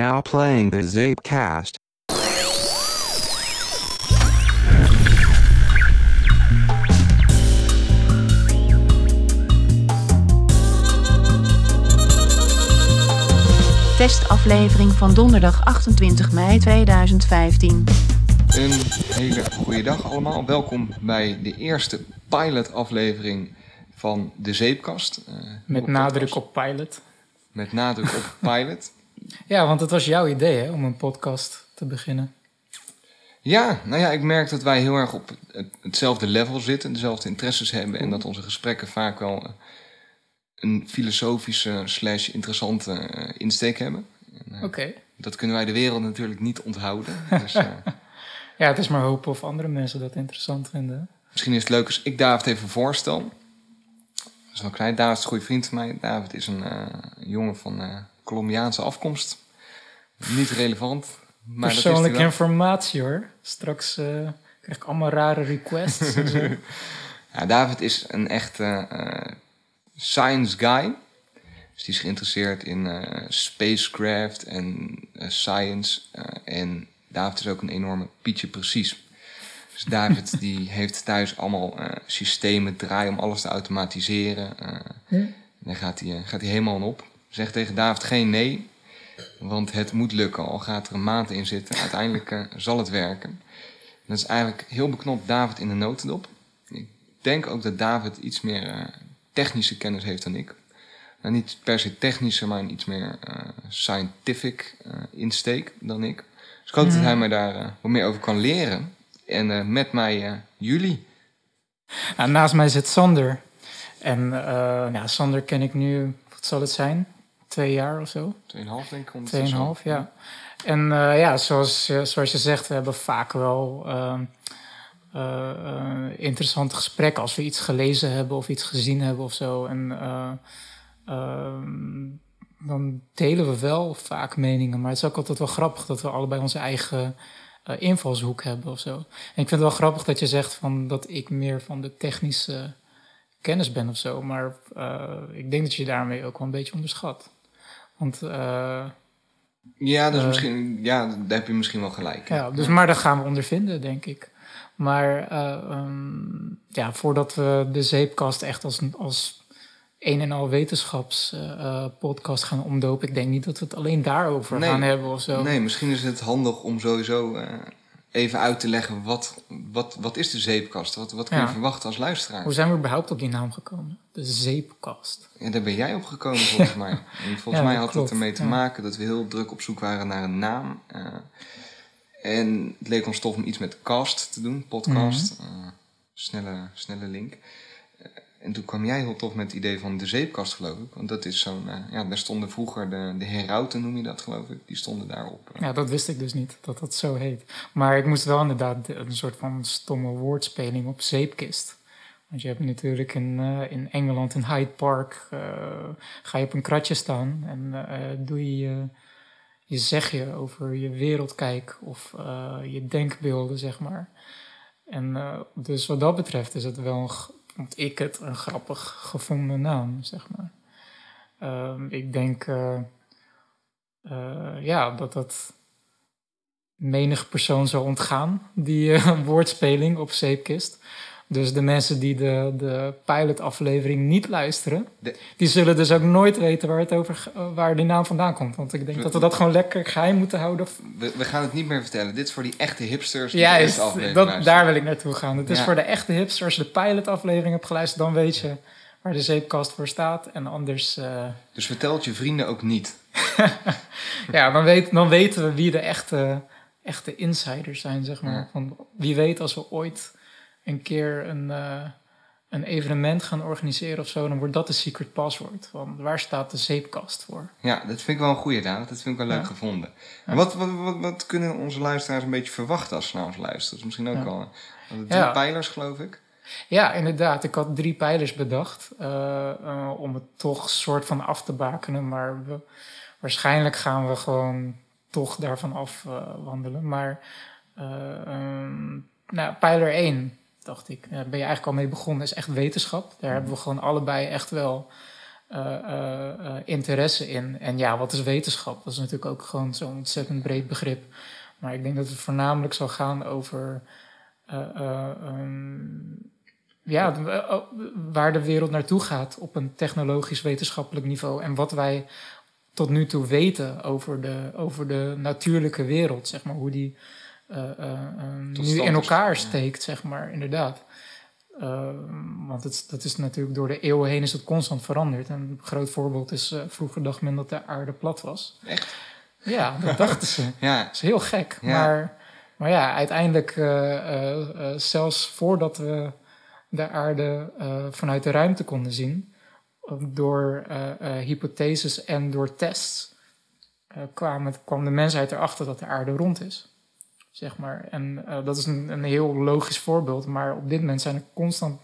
Now playing the Zapecast. Testaflevering van donderdag 28 mei 2015. Een hele goede dag allemaal. Welkom bij de eerste pilot-aflevering van de Zeepkast. Eh, Met nadruk podcast. op pilot. Met nadruk op pilot. Ja, want het was jouw idee hè, om een podcast te beginnen. Ja, nou ja, ik merk dat wij heel erg op het- hetzelfde level zitten, dezelfde interesses hebben en dat onze gesprekken vaak wel eh, een filosofische slash interessante eh, insteek hebben. En, eh, Oké. Dat kunnen wij de wereld natuurlijk niet onthouden. Dus Ja, het is maar hopen of andere mensen dat interessant vinden. misschien is het leuk als ik David even voorstel. Dat is wel klein. David is een goede vriend van mij. David is een jongen van Colombiaanse afkomst. Niet relevant. Maar dat is Persoonlijke informatie hoor. Straks eh, krijg ik allemaal rare requests. en zo. Ja, David is een echte eh, science guy. Dus die is geïnteresseerd in eh, spacecraft en science. en David is ook een enorme Pietje precies. Dus David die heeft thuis allemaal systemen draaien om alles te automatiseren. Hm. Daar gaat hij, gaat hij helemaal op. Zeg tegen David geen nee, want het moet lukken. Al gaat er een maand in zitten, uiteindelijk eh, zal het werken. En dat is eigenlijk heel beknopt David in de notendop. Ik denk ook dat David iets meer eh, technische kennis heeft dan ik. Nou, niet per se technische, maar een iets meer eh, scientific insteek dan ik. Dus ik hoop dat hij mij daar wat meer over kan leren. En met mij jullie. Nou, naast mij zit Sander. En ja, Sander ken ik nu, wat zal het zijn? Twee jaar of zo? Tweeënhalf denk ik. Tweeënhalf, ja. En eh, ja, zoals, je- zoals je zegt, we hebben vaak wel eh, eh, interessante gesprekken als we iets gelezen hebben of iets gezien hebben of zo. En eh, ehm, dan delen we wel vaak meningen, maar het is ook altijd wel grappig dat we allebei onze eigen eh, invalshoek hebben of zo. En ik vind het wel grappig dat je zegt van dat ik meer van de technische kennis ben of zo, maar eh, ik denk dat je daarmee ook wel een beetje onderschat. Want eh, Ja, dat is Eh. misschien, ja, daar heb je misschien wel gelijk. Ja, dus, maar daar gaan we ondervinden, denk ik. Maar eh, ehm, ja, voordat we de zeepkast echt als, als een en al wetenschapspodcast gaan omdopen, ik denk niet dat we het alleen daarover Nee. gaan hebben of zo. Nee, misschien is het handig om sowieso even uit te leggen wat, wat, wat is de zeepkast? Wat, wat kun je Ja. verwachten als luisteraar? Hoe zijn we überhaupt op die naam gekomen? De zeepkast. Ja, daar ben jij op gekomen volgens mij. En volgens Ja, mij had het ermee te maken dat we heel druk op zoek waren naar een naam. eh, en het leek ons tof om iets met cast te doen, podcast. Mhm. eh, snelle, snelle link. En toen kwam jij heel tof met het idee van de zeepkast, geloof ik. Want dat is zo'n, eh, ja, daar stonden vroeger de, de herauten, noem je dat, geloof ik. Die stonden daarop. eh. Ja, dat wist ik dus niet, dat dat zo heet. Maar ik moest wel inderdaad een soort van stomme woordspeling op zeepkist. Want je hebt natuurlijk in, eh, in Engeland, in Hyde Park, ga je op een kratje staan en doe je je, je zegje over je wereldkijk of je denkbeelden, zeg maar. En dus wat dat betreft is het wel, een, vond ik het, een grappig gevonden naam, zeg maar. Ehm, ik denk eh, ja, dat dat menig persoon zal ontgaan, die eh, woordspeling op zeepkist. Dus de mensen die de, de pilotaflevering niet luisteren, De- die zullen dus ook nooit weten waar, het over, waar die naam vandaan komt. Want ik denk dat we dat gewoon lekker geheim moeten houden. We, we gaan het niet meer vertellen. Dit is voor die echte hipsters. die de Juist, aflevering dat, luisteren. daar wil ik naartoe gaan. Het is voor de echte hipsters. Als je de pilotaflevering hebt geluisterd, dan weet je waar de zeepkast voor staat. En anders, eh, Dus vertel het je vrienden ook niet. ja, dan, weet, dan weten we wie de echte, echte insiders zijn, zeg maar. Ja. Van, wie weet als we ooit een keer een, eh, een evenement gaan organiseren of zo, dan wordt dat de secret password. Want waar staat de zeepkast voor? Ja, dat vind ik wel een goede David. Dat vind ik wel leuk Ja. gevonden. Maar Wat, wat, wat, wat kunnen onze luisteraars een beetje verwachten als ze naar ons luisteren? Misschien ook al... want Drie pijlers, geloof ik. Ja, inderdaad. Ik had drie pijlers bedacht eh, eh, om het toch soort van af te bakenen. Maar we, waarschijnlijk gaan we gewoon toch daarvan afwandelen. maar eh, ehm, nou, pijler 1, dacht ik, daar ben je eigenlijk al mee begonnen, is echt wetenschap. Daar hebben we gewoon allebei echt wel eh, eh, eh, interesse in. En ja, wat is wetenschap? Dat is natuurlijk ook gewoon zo'n ontzettend breed begrip. Maar ik denk dat het voornamelijk zal gaan over eh, eh, ehm, ja, oh, waar de wereld naartoe gaat op een technologisch-wetenschappelijk niveau. En wat wij tot nu toe weten over de, over de natuurlijke wereld, zeg maar, hoe die eh, eh, Tot nu in elkaar steekt, zeg maar, inderdaad. Want het, dat is natuurlijk door de eeuwen heen is het constant veranderd. En een groot voorbeeld is, eh, vroeger dacht men dat de aarde plat was. Echt? Ja, dat dachten ze. Ja, Dat is heel gek. Ja. Maar, maar ja, uiteindelijk, eh, eh, eh, zelfs voordat we de aarde eh, vanuit de ruimte konden zien, eh, door eh, eh, hypotheses en door tests, eh, kwam, het, kwam de mensheid erachter dat de aarde rond is. Zeg maar. En eh, dat is een, een heel logisch voorbeeld, maar op dit moment zijn er constant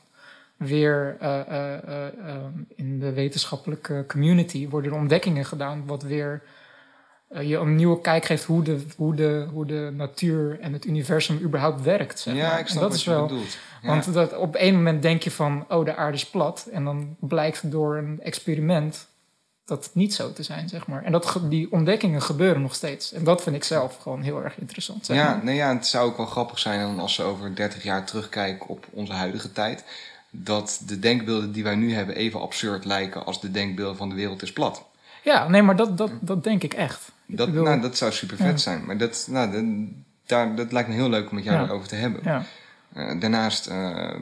weer eh, eh, in de wetenschappelijke community worden er ontdekkingen gedaan wat weer je een nieuwe kijk geeft hoe de, hoe, de, hoe de natuur en het universum überhaupt werkt. Zeg ja ik En snap dat wat is je wel, bedoelt. Ja. Want dat, op één moment denk je van, oh, de aarde is plat. En dan blijkt door een experiment dat het niet zo te zijn, zeg maar. En dat, die ontdekkingen gebeuren nog steeds. En dat vind ik zelf gewoon heel erg interessant. Zeg ja, nee, ja, het zou ook wel grappig zijn dan als ze over 30 jaar terugkijken op onze huidige tijd. Dat de denkbeelden die wij nu hebben even absurd lijken als de denkbeelden van de wereld is plat. ja, nee, maar dat, dat, dat denk ik echt. Ik Dat, bedoel, nou, dat zou super vet Ja. zijn. Maar dat, nou, dat, daar, dat lijkt me heel leuk om met jou Ja. erover te hebben. ja. Eh, daarnaast, eh,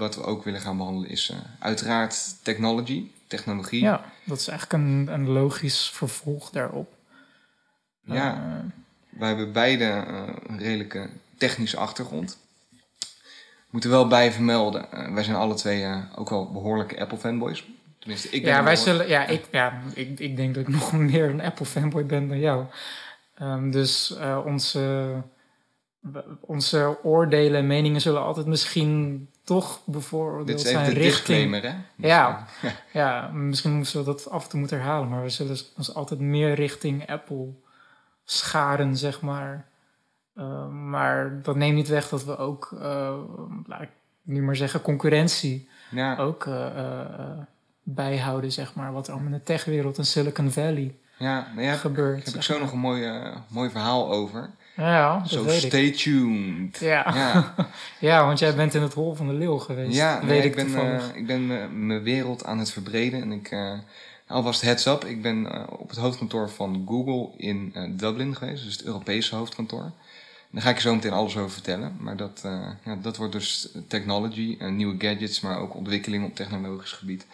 wat we ook willen gaan behandelen, is eh, uiteraard technology, technologie. ja, dat is eigenlijk een, een logisch vervolg daarop. Ja, Eh, wij hebben beide eh, een redelijke technische achtergrond. Moeten wel bij vermelden, wij zijn alle twee ook wel behoorlijke Apple fanboys. Tenminste, ik ben ja, wij zullen, ja, ik, ja ik, ik denk dat ik nog meer een Apple fanboy ben dan jou. Ehm, dus onze, onze oordelen en meningen zullen altijd misschien toch Dit bevooroordeeld is even zijn de richting. hè? Ja. Ja, misschien moeten we dat af en toe moeten herhalen, maar we zullen ons altijd meer richting Apple scharen, zeg maar. Eh, maar dat neemt niet weg dat we ook, eh, laat ik nu maar zeggen, concurrentie ja, ook eh, eh, bijhouden, zeg maar. Wat er allemaal in de techwereld in Silicon Valley ja, nou ja, gebeurt. daar heb ik zo nog een mooi, mooi verhaal over. Ja, Zo ik. stay tuned. Ja. Ja, ja, want jij bent in het hol van de leeuw geweest. ja nee, weet ik, ben, eh, ik ben eh, mijn wereld aan het verbreden. En ik, eh, alvast heads up, ik ben op het hoofdkantoor van Google in Dublin geweest. Dus het Europese hoofdkantoor. Daar ga ik je zo meteen alles over vertellen. Maar dat, ja, dat wordt dus technology, nieuwe gadgets, maar ook ontwikkeling op technologisch gebied.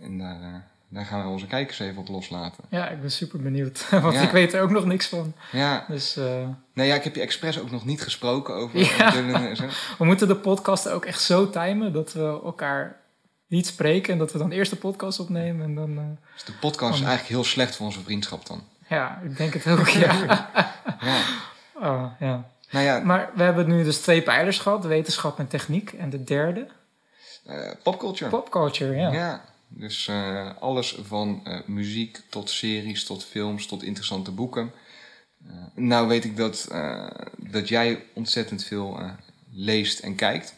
En daar, daar gaan we onze kijkers even op loslaten. Ja, ik ben super benieuwd. Want Ja. ik weet er ook nog niks van. Ja, Dus eh, nee, ja, ik heb je expres ook nog niet gesproken over Ja. En zo. we moeten de podcast ook echt zo timen dat we elkaar niet spreken. En dat we dan eerst de podcast opnemen. En dan, eh, Dus de podcast is eigenlijk heel slecht voor onze vriendschap dan. ja, ik denk het ook, ja. Ja. Oh, ja. Nou ja, Maar we hebben nu dus twee pijlers gehad. Wetenschap en techniek. En de derde, eh, popculture. popculture, ja. Ja, dus eh, alles van eh, muziek tot series, tot films, tot interessante boeken. Eh, nou weet ik dat, dat jij ontzettend veel leest en kijkt.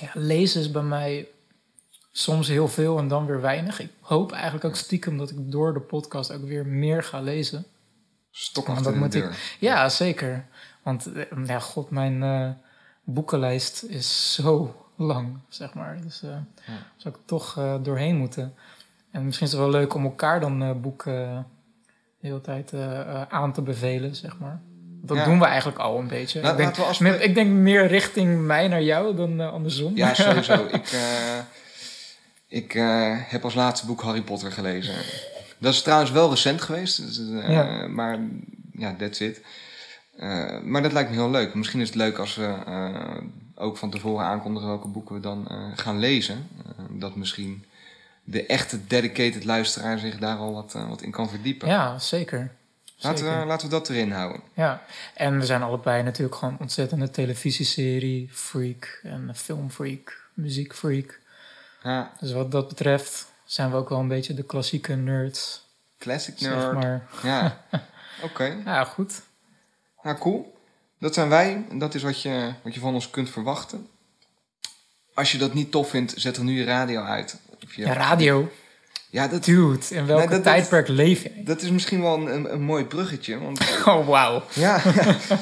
Ja, lezen is bij mij soms heel veel en dan weer weinig. Ik hoop eigenlijk ook stiekem dat ik door de podcast ook weer meer ga lezen. stok achter dat de moet deur. Ja, zeker. Want ja, god, mijn boekenlijst is zo lang, zeg maar. Dus Ja. zou ik toch eh, doorheen moeten. En misschien is het wel leuk om elkaar dan eh, boeken de hele tijd aan te bevelen, zeg maar. Dat Ja. doen we eigenlijk al een beetje. Ik, denk, we ik denk meer richting mij naar jou dan andersom. Ja, sowieso. ik ik heb als laatste boek Harry Potter gelezen. Dat is trouwens wel recent geweest. dus, Ja. Maar ja, that's it. Eh, maar dat lijkt me heel leuk. Misschien is het leuk als we ook van tevoren aankondigen welke boeken we dan eh, gaan lezen. Eh, dat misschien de echte dedicated luisteraar zich daar al wat, eh, wat in kan verdiepen. Ja, zeker. laten, we, laten we dat erin houden. Ja, en we zijn allebei natuurlijk gewoon ontzettende televisieserie freak en filmfreak, muziekfreak. Ja, Dus wat dat betreft zijn we ook wel een beetje de klassieke nerds, classic zeg nerd. maar. Ja, oké. Ja, goed. Nou, cool. Dat zijn wij. En dat is wat je, wat je van ons kunt verwachten. Als je dat niet tof vindt, zet er nu je radio uit. Of je, Ja, radio. Ja, dat, Dude, in welk Nee, dat- dat- tijdperk leef jij? dat is misschien wel een, een, een mooi bruggetje. Want Oh, wauw. ja,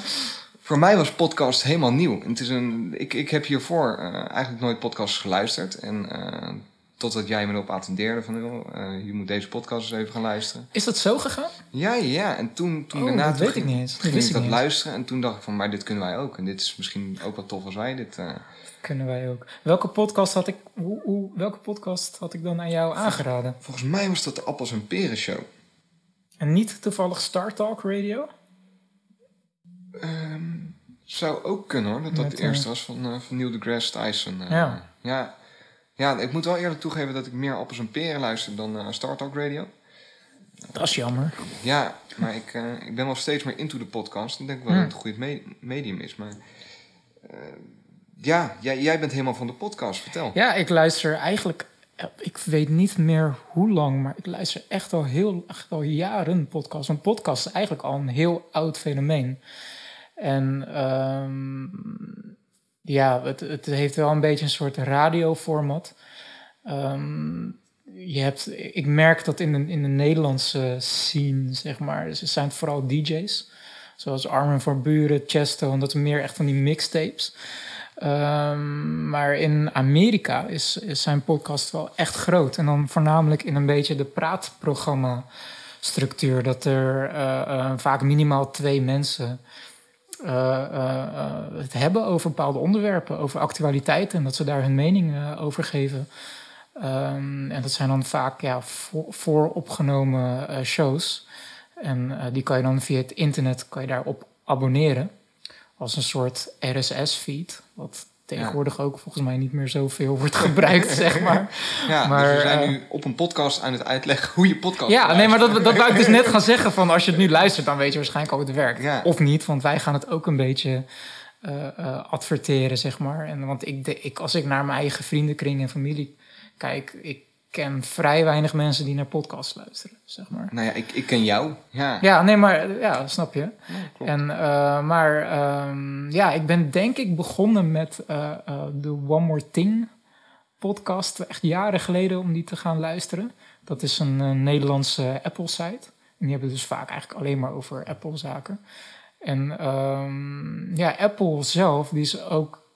voor mij was podcast helemaal nieuw. En het is een, ik, ik heb hiervoor eh, eigenlijk nooit podcasts geluisterd. En eh, totdat jij me erop attendeerde van... joh, eh, je moet deze podcast eens even gaan luisteren. Is dat zo gegaan? Ja, ja, ja. En toen, toen Oh, daarna dat toen weet ik niet eens. Ging ik ik dat luisteren. En toen dacht ik van, maar dit kunnen wij ook. En dit is misschien ook wel tof als wij dit... eh, Kunnen wij ook. Welke podcast had ik, hoe, hoe, welke podcast had ik dan aan jou aangeraden? volgens mij was dat de Appels en Peren show. En niet toevallig Star Talk Radio? Ehm, zou ook kunnen hoor, dat dat Met, de eerste was van, eh, van Neil deGrasse Tyson. eh. Ja. ja. Ja, ik moet wel eerlijk toegeven dat ik meer Appels en Peren luister dan eh Star Talk Radio. Dat is jammer. Ja, maar ik, eh, ik ben wel steeds meer into de podcast. Ik denk wel Hm. dat het een goed me- medium is. Maar eh, ja, jij, jij bent helemaal van de podcast. Vertel. Ja, ik luister eigenlijk, ik weet niet meer hoe lang, maar ik luister echt al heel, echt al jaren podcast. Want podcast is eigenlijk al een heel oud fenomeen. En ehm, ja, het, het heeft wel een beetje een soort radioformat. Ehm, je hebt, ik merk dat in de, in de Nederlandse scene, zeg maar, ze zijn het vooral DJ's. Zoals Armin van Buren, Chesto, en dat meer echt van die mixtapes. Ehm, maar in Amerika is, is zijn podcast wel echt groot. En dan voornamelijk in een beetje de praatprogramma structuur. Dat er eh, eh, vaak minimaal twee mensen het hebben over bepaalde onderwerpen, over actualiteiten. En dat ze daar hun mening eh, over geven. Ehm, en dat zijn dan vaak ja, voor, vooropgenomen eh, shows. En eh, die kan je dan via het internet kan je daarop abonneren. Als een soort RSS-feed. Wat tegenwoordig ook volgens mij niet meer zoveel wordt gebruikt, zeg maar. Ja, Maar, dus we zijn eh, nu op een podcast aan het uitleggen hoe je podcast Ja, nee, maar dat, dat wou ik dus net gaan zeggen. Van als je het nu luistert, dan weet je waarschijnlijk al hoe het werkt. Ja. Of niet, want wij gaan het ook een beetje eh, eh, adverteren, zeg maar. En, want ik, de- ik, als ik naar mijn eigen vriendenkring en familie kijk... ik ken vrij weinig mensen die naar podcasts luisteren, zeg maar. Nou ja, ik, ik ken jou. Ja, Ja, nee, maar ja, snap je. Ja. En, eh, maar ehm, ja, ik ben denk ik begonnen met eh, eh, de One More Thing podcast. Echt jaren geleden om die te gaan luisteren. Dat is een, Nederlandse Apple-site. En die hebben dus vaak eigenlijk alleen maar over Apple-zaken. En ehm, ja, Apple zelf, die is ook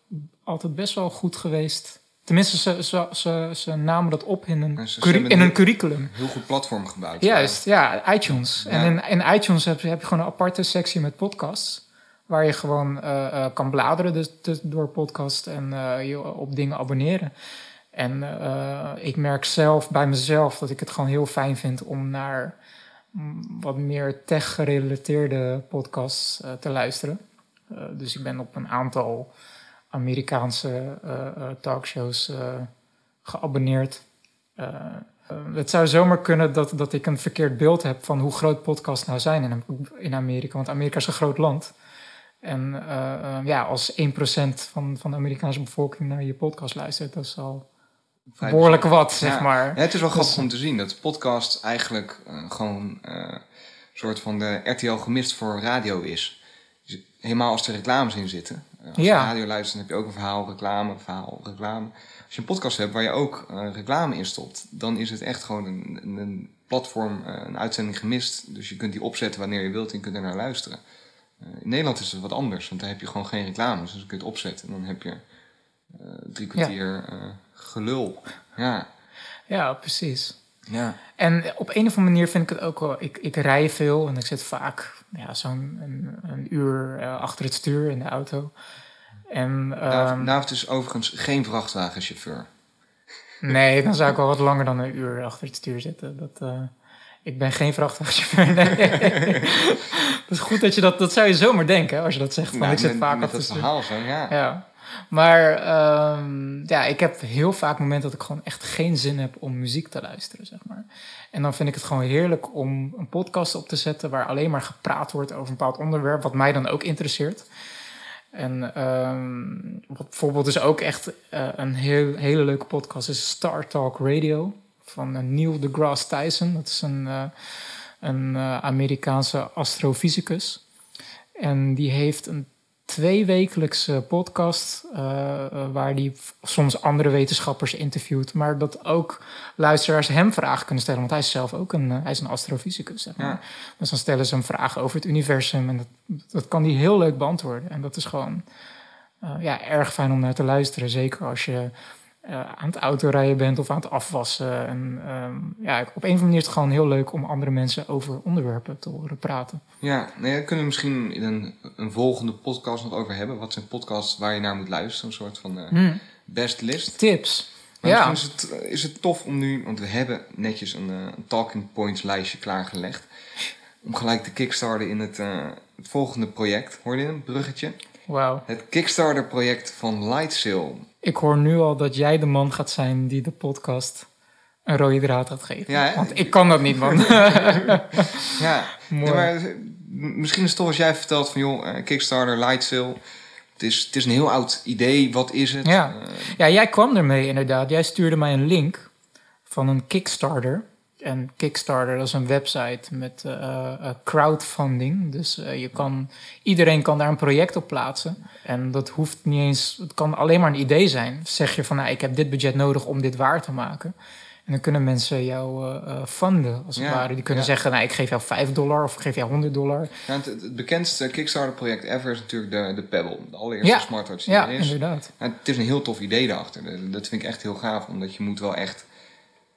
altijd best wel goed geweest. Tenminste, ze, ze, ze, ze namen dat op in een, in curriculum. Heel goed platform gebouwd. Juist, ja, iTunes. Ja. En in, in iTunes heb, je- heb je gewoon een aparte sectie met podcasts. Waar je gewoon eh, eh, kan bladeren dus, dus door podcast en eh, je op dingen abonneren. En ik merk zelf bij mezelf dat ik het gewoon heel fijn vind om naar mm, wat meer tech-gerelateerde podcasts te luisteren. Dus ik ben op een aantal Amerikaanse eh, eh, talkshows eh, geabonneerd. Het zou zomaar kunnen dat, dat ik een verkeerd beeld heb van hoe groot podcasts nou zijn in, in Amerika. Want Amerika is een groot land. En ja, als 1% van, van de Amerikaanse bevolking naar je podcast luistert, dat is al behoorlijk wat, Ja. zeg maar. Ja, het is wel Dus- grappig om te zien dat podcast eigenlijk gewoon een soort van de RTL gemist voor radio is. Dus helemaal als er reclames in zitten. Als Ja. je radio luistert, dan heb je ook een verhaal, reclame, verhaal, reclame. Als je een podcast hebt waar je ook eh, reclame in stopt, dan is het echt gewoon een, een, platform, eh, een uitzending gemist. Dus je kunt die opzetten wanneer je wilt en je kunt er naar luisteren. Eh, in Nederland is het wat anders, want daar heb je gewoon geen reclames. Dus dan kun je het opzetten en dan heb je drie kwartier gelul. Ja, Ja, precies. ja. En op een of andere manier vind ik het ook wel... Ik, ik rij veel en ik zit vaak ja, zo'n een, een uur eh, achter het stuur in de auto. En ehm, David is overigens geen vrachtwagenchauffeur. nee, dan zou ik wel wat langer dan een uur achter het stuur zitten. Dat, eh, ik ben geen vrachtwagenchauffeur, nee. dat is goed dat je dat... Dat zou je zomaar denken, als je dat zegt. Van, Nou, ik zit met, vaak met achter het stuur. verhaal zo, ja. Ja, maar ehm, ja, ik heb heel vaak momenten dat ik gewoon echt geen zin heb om muziek te luisteren, zeg maar. En dan vind ik het gewoon heerlijk om een podcast op te zetten waar alleen maar gepraat wordt over een bepaald onderwerp, wat mij dan ook interesseert. En ehm, wat bijvoorbeeld is ook echt eh, een heel, hele leuke podcast is Star Talk Radio van Neil deGrasse Tyson. Dat is een, eh, een eh, Amerikaanse astrofysicus. En die heeft een twee wekelijkse podcast eh, eh, waar hij soms andere wetenschappers interviewt, maar dat ook luisteraars hem vragen kunnen stellen, want hij is zelf ook een, eh, hij is een astrofysicus. Zeg maar. Ja. Dus dan stellen ze hem vragen over het universum en dat, dat kan hij heel leuk beantwoorden. En dat is gewoon ja, erg fijn om naar te luisteren, zeker als je eh, aan het autorijden bent of aan het afwassen. En ehm, ja, op een of andere manier is het gewoon heel leuk om andere mensen over onderwerpen te horen praten. Ja, nee, daar kunnen we misschien in een, een volgende podcast nog over hebben. Wat zijn podcasts waar je naar moet luisteren? Een soort van eh, Hmm. best list. Tips. Maar ja. misschien is het, is het tof om nu, want we hebben netjes een, eh, een talking points lijstje klaargelegd. Om gelijk te kickstarten in het, eh, het volgende project. Hoorde je een bruggetje? Het Kickstarter project van Lightsail. Ik hoor nu al dat jij de man gaat zijn die de podcast een rode draad gaat geven. Ja? Want ik kan dat niet, man. Ja, Mooi. nee, maar eh, misschien is het tof als jij vertelt van joh, eh, Kickstarter, Lightsail. Het is, het is een heel oud idee, wat is het? Ja. Eh, Ja, jij kwam ermee inderdaad. Jij stuurde mij een link van een Kickstarter. En Kickstarter dat is een website met eh, eh, crowdfunding. Dus eh, je kan, iedereen kan daar een project op plaatsen. En dat hoeft niet eens, het kan alleen maar een idee zijn. Zeg je van, nou, ik heb dit budget nodig om dit waar te maken. En dan kunnen mensen jou eh, eh, funden, als het Ja, ware. Die kunnen ja. zeggen, nou, ik geef jou 5 dollar of ik geef jou 100 dollar. ja, het, het bekendste Kickstarter project ever is natuurlijk de, de Pebble. De allereerste Ja. smartwatch die Ja, er is. inderdaad. Ja, het is een heel tof idee daarachter. Dat vind ik echt heel gaaf, omdat je moet wel echt...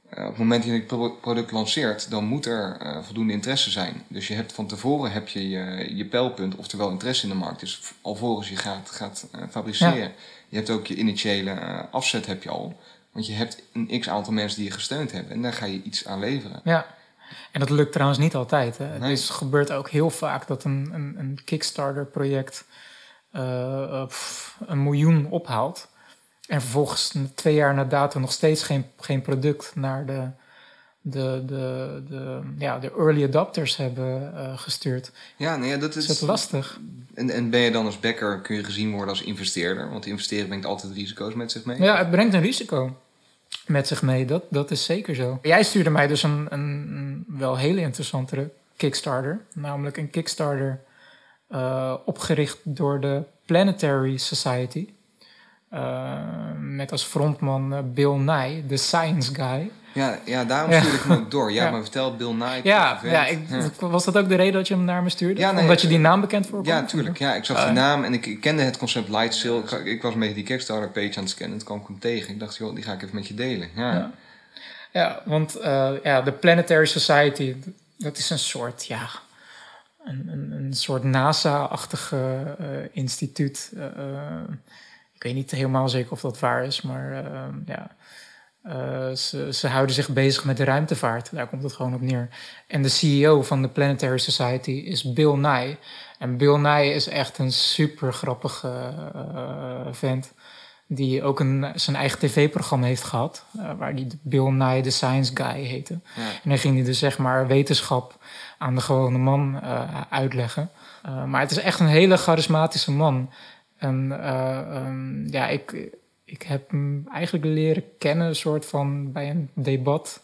eh, op het moment dat je het pro- product lanceert, dan moet er eh, voldoende interesse zijn. Dus je hebt van tevoren heb je, je je pijlpunt, oftewel interesse in de markt. Dus alvorens je gaat, gaat eh, fabriceren. Je hebt ook je initiële afzet heb je al. Want je hebt een x aantal mensen die je gesteund hebben. En daar ga je iets aan leveren. Ja, en dat lukt trouwens niet altijd. Hè. Het Nee. is, gebeurt ook heel vaak dat een, een, een Kickstarter-project een miljoen ophaalt. En vervolgens twee jaar na datum nog steeds geen, geen product naar de, de, de, de, ja, de early adopters hebben eh, gestuurd. Ja, nou ja, dat Dat is... lastig. En, en ben je dan als backer, kun je gezien worden als investeerder. Want investeren brengt altijd risico's met zich mee. Ja, het brengt een risico met zich mee. Dat, dat is zeker zo. Jij stuurde mij dus een, een, een wel hele interessantere Kickstarter. Namelijk een Kickstarter eh, opgericht door de Planetary Society. Eh, met als frontman eh, Bill Nye, de science guy. Ja, ja daarom Ja. stuur ik hem ook door. Ja, Ja. maar vertel Bill Nye. Ja, ja, ik, was dat ook de reden dat je hem naar me stuurde? Ja, nee, Omdat je ik- die naam bekend voorkwam? Ja, tuurlijk. Ja, ik zag Ah. die naam en ik, ik kende het concept Lightsail. Ik, ik was een beetje die Kickstarter page aan het scannen. Toen kwam ik hem tegen. Ik dacht, joh, die ga ik even met je delen. Ja, Ja. Want eh, ja, de Planetary Society, dat is een soort, ja, een, een, een soort NASA-achtige eh, instituut. Ik weet niet helemaal zeker of dat waar is, maar eh, ja. Eh, ze, ze houden zich bezig met de ruimtevaart. Daar komt het gewoon op neer. En de CEO van de Planetary Society is Bill Nye. En Bill Nye is echt een super grappige eh, vent. Die ook een, zijn eigen tv-programma heeft gehad. eh, waar die Bill Nye the Science Guy heette. Ja. En dan ging hij dus zeg maar wetenschap aan de gewone man uitleggen. Maar het is echt een hele charismatische man. En eh, ehm, ja, ik, ik heb hem eigenlijk leren kennen, een soort van bij een debat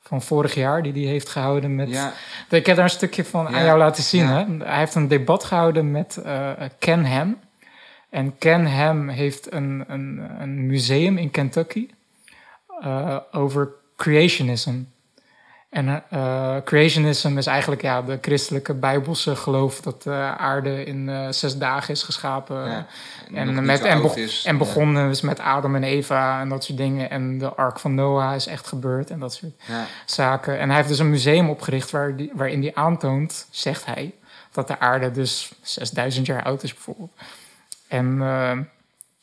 van vorig jaar, die hij heeft gehouden met. ja, Ik heb daar een stukje van aan jou laten zien. ja. Hè? Hij heeft een debat gehouden met eh, Ken Ham. En Ken Ham heeft een, een, een museum in Kentucky eh, over creationism. En eh, creationism is eigenlijk ja, de christelijke bijbelse geloof dat de aarde in eh, zes dagen is geschapen. ja. En, met, en, is. begonnen is met Adam en Eva en dat soort dingen. En de Ark van Noah is echt gebeurd en dat soort Ja. zaken. En hij heeft dus een museum opgericht waar die, waarin hij aantoont, zegt hij, dat de aarde dus 6000 jaar oud is bijvoorbeeld. En eh,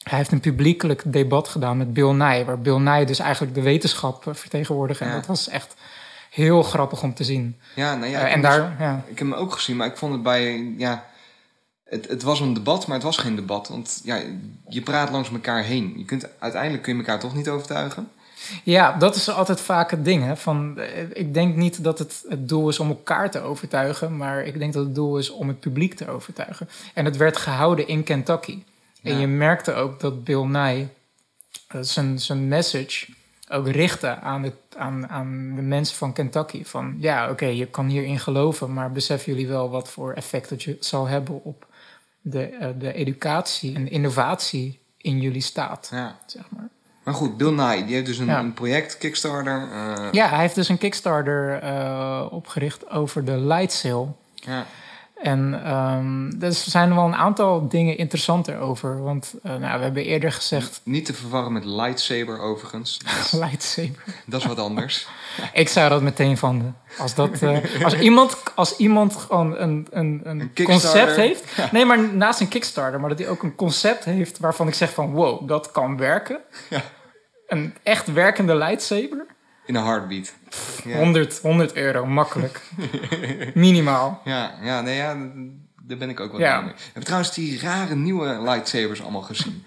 hij heeft een publiekelijk debat gedaan met Bill Nye, waar Bill Nye dus eigenlijk de wetenschap eh, vertegenwoordigt. En dat was echt heel grappig om te zien. Ja, nou ja, Eh, ik en heb daar, ja. Ik heb hem ook gezien, maar ik vond het bij, ja, het, het was een debat, maar het was geen debat. Want ja, je praat langs elkaar heen. Je kunt, uiteindelijk kun je elkaar toch niet overtuigen. Ja, dat is altijd vaak het ding. Hè? Van, eh, ik denk niet dat het het doel is om elkaar te overtuigen, maar ik denk dat het doel is om het publiek te overtuigen. En het werd gehouden in Kentucky. En je merkte ook dat Bill Nye eh, zijn, zijn message ook richtte aan, het, aan, aan de mensen van Kentucky. Van ja, oké, je kan hierin geloven, maar beseffen jullie wel wat voor effect het je zal hebben op de, eh, de educatie en innovatie in jullie staat, Ja. zeg maar. Maar goed, Bill Nye, die heeft dus een, Ja. een project, Kickstarter. eh, Ja, hij heeft dus een Kickstarter eh, opgericht over de light sail. ja. En dus er zijn wel een aantal dingen interessanter over. Want eh, nou, we hebben eerder gezegd Niet te verwarren met lightsaber overigens. Dat lightsaber. dat is wat anders. Ik zou dat meteen van. Als, dat, eh, als, iemand, als iemand gewoon een, een, een, concept heeft. Nee, maar naast een Kickstarter, maar dat hij ook een concept heeft waarvan ik zeg van wow, dat kan werken. Ja. Een echt werkende lightsaber. In een heartbeat. Ja. 100, 100 euro, makkelijk. Minimaal. Ja, ja, nee, ja, daar ben ik ook wel Ja. mee. We hebben trouwens die rare nieuwe lightsabers allemaal gezien.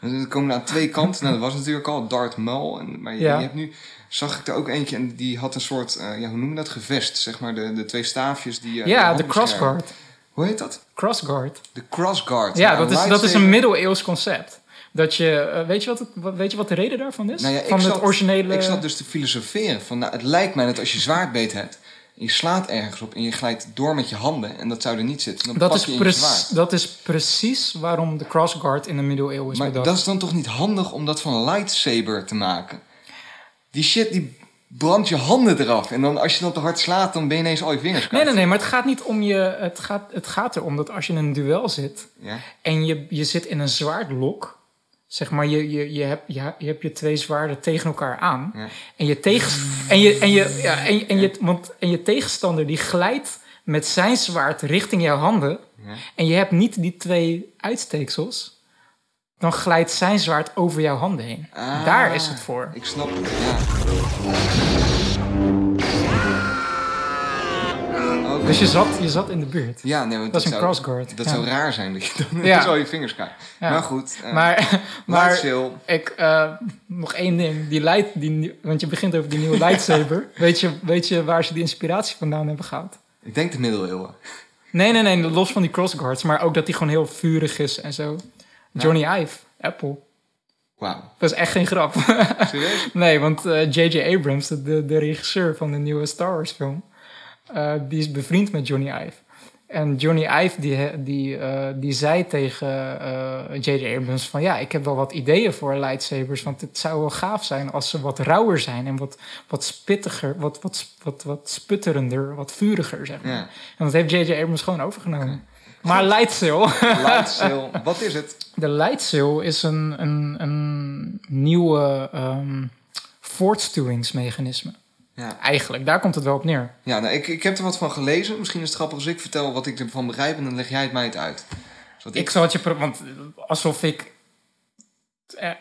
Er komen aan twee kanten. Nou, dat was natuurlijk al Darth Maul. En, maar je, Ja. je hebt nu, zag ik er ook eentje en die had een soort, eh, ja, hoe noem je dat, gevest. Zeg maar de, de twee staafjes die... eh, je Ja, de crossguard. Hoe heet dat? Crossguard. De crossguard. Ja, dat is, dat is een middeleeuws concept. Dat je, eh, weet, je wat het, weet je wat de reden daarvan is? Nou ja, ik van het zat- originele. Ik zat dus te filosoferen van, nou, het lijkt mij dat als je zwaardbeet hebt... je slaat ergens op en je glijdt door met je handen... en dat zou er niet zitten, dan dat, pak is je in je dat is precies waarom de crossguard in de middeleeuwen is Maar bedacht. dat is dan toch niet handig om dat van een lightsaber te maken? Die shit, die brandt je handen eraf. En dan als je dan te hard slaat, dan ben je ineens al je vingers Nee, kwijt. nee, nee, maar het gaat niet om je. Het gaat, het gaat erom dat als je in een duel zit Ja? en je, je zit in een zwaardlok. Zeg maar, je, je, je, hebt, je, je hebt je twee zwaarden tegen elkaar aan. Ja. En je, tegen, en, je, en, je, ja, en, en, je, want, en je tegenstander die glijdt met zijn zwaard richting jouw handen. Ja. En je hebt niet die twee uitsteeksels. Dan glijdt zijn zwaard over jouw handen heen. Ah. Daar is het voor. Ik snap het, ja. Dus je zat, je zat in de buurt. Ja, nee, want Dat is een zou, crossguard. Dat ja. zou raar zijn dat je dan Ja. zo je vingers. Ja. Maar goed, eh Maar, maar ik, eh, nog één ding. Die light, die, want je begint over die nieuwe lightsaber. weet, je, weet je waar ze die inspiratie vandaan hebben gehaald? Ik denk de middeleeuwen. Nee, nee, nee. Los van die crossguards. Maar ook dat die gewoon heel vurig is en zo. Johnny Ive, Apple. Wauw. Dat is echt geen grap. Serieus? nee, want J.J. Abrams, de, de, de regisseur van de nieuwe Star Wars film... eh, die is bevriend met Johnny Ive. En Johnny Ive die, die, eh, die zei tegen eh, J.J. Abrams van... ja, ik heb wel wat ideeën voor lightsabers... want het zou wel gaaf zijn als ze wat rauwer zijn... en wat, wat spittiger, wat, wat, wat, wat sputterender, wat vuriger, zeg maar. Ja. En dat heeft J.J. Abrams gewoon overgenomen. Maar Lightsail... Lightsail. Wat is het? De Lightsail is een, een, een nieuwe ehm voortstuwingsmechanisme. Ja, Eigenlijk, daar komt het wel op neer. ja nou, ik, ik heb er wat van gelezen. Misschien is het grappig als ik vertel wat ik ervan begrijp... en dan leg jij het mij het uit. Dus wat Ik zal het je... Want alsof ik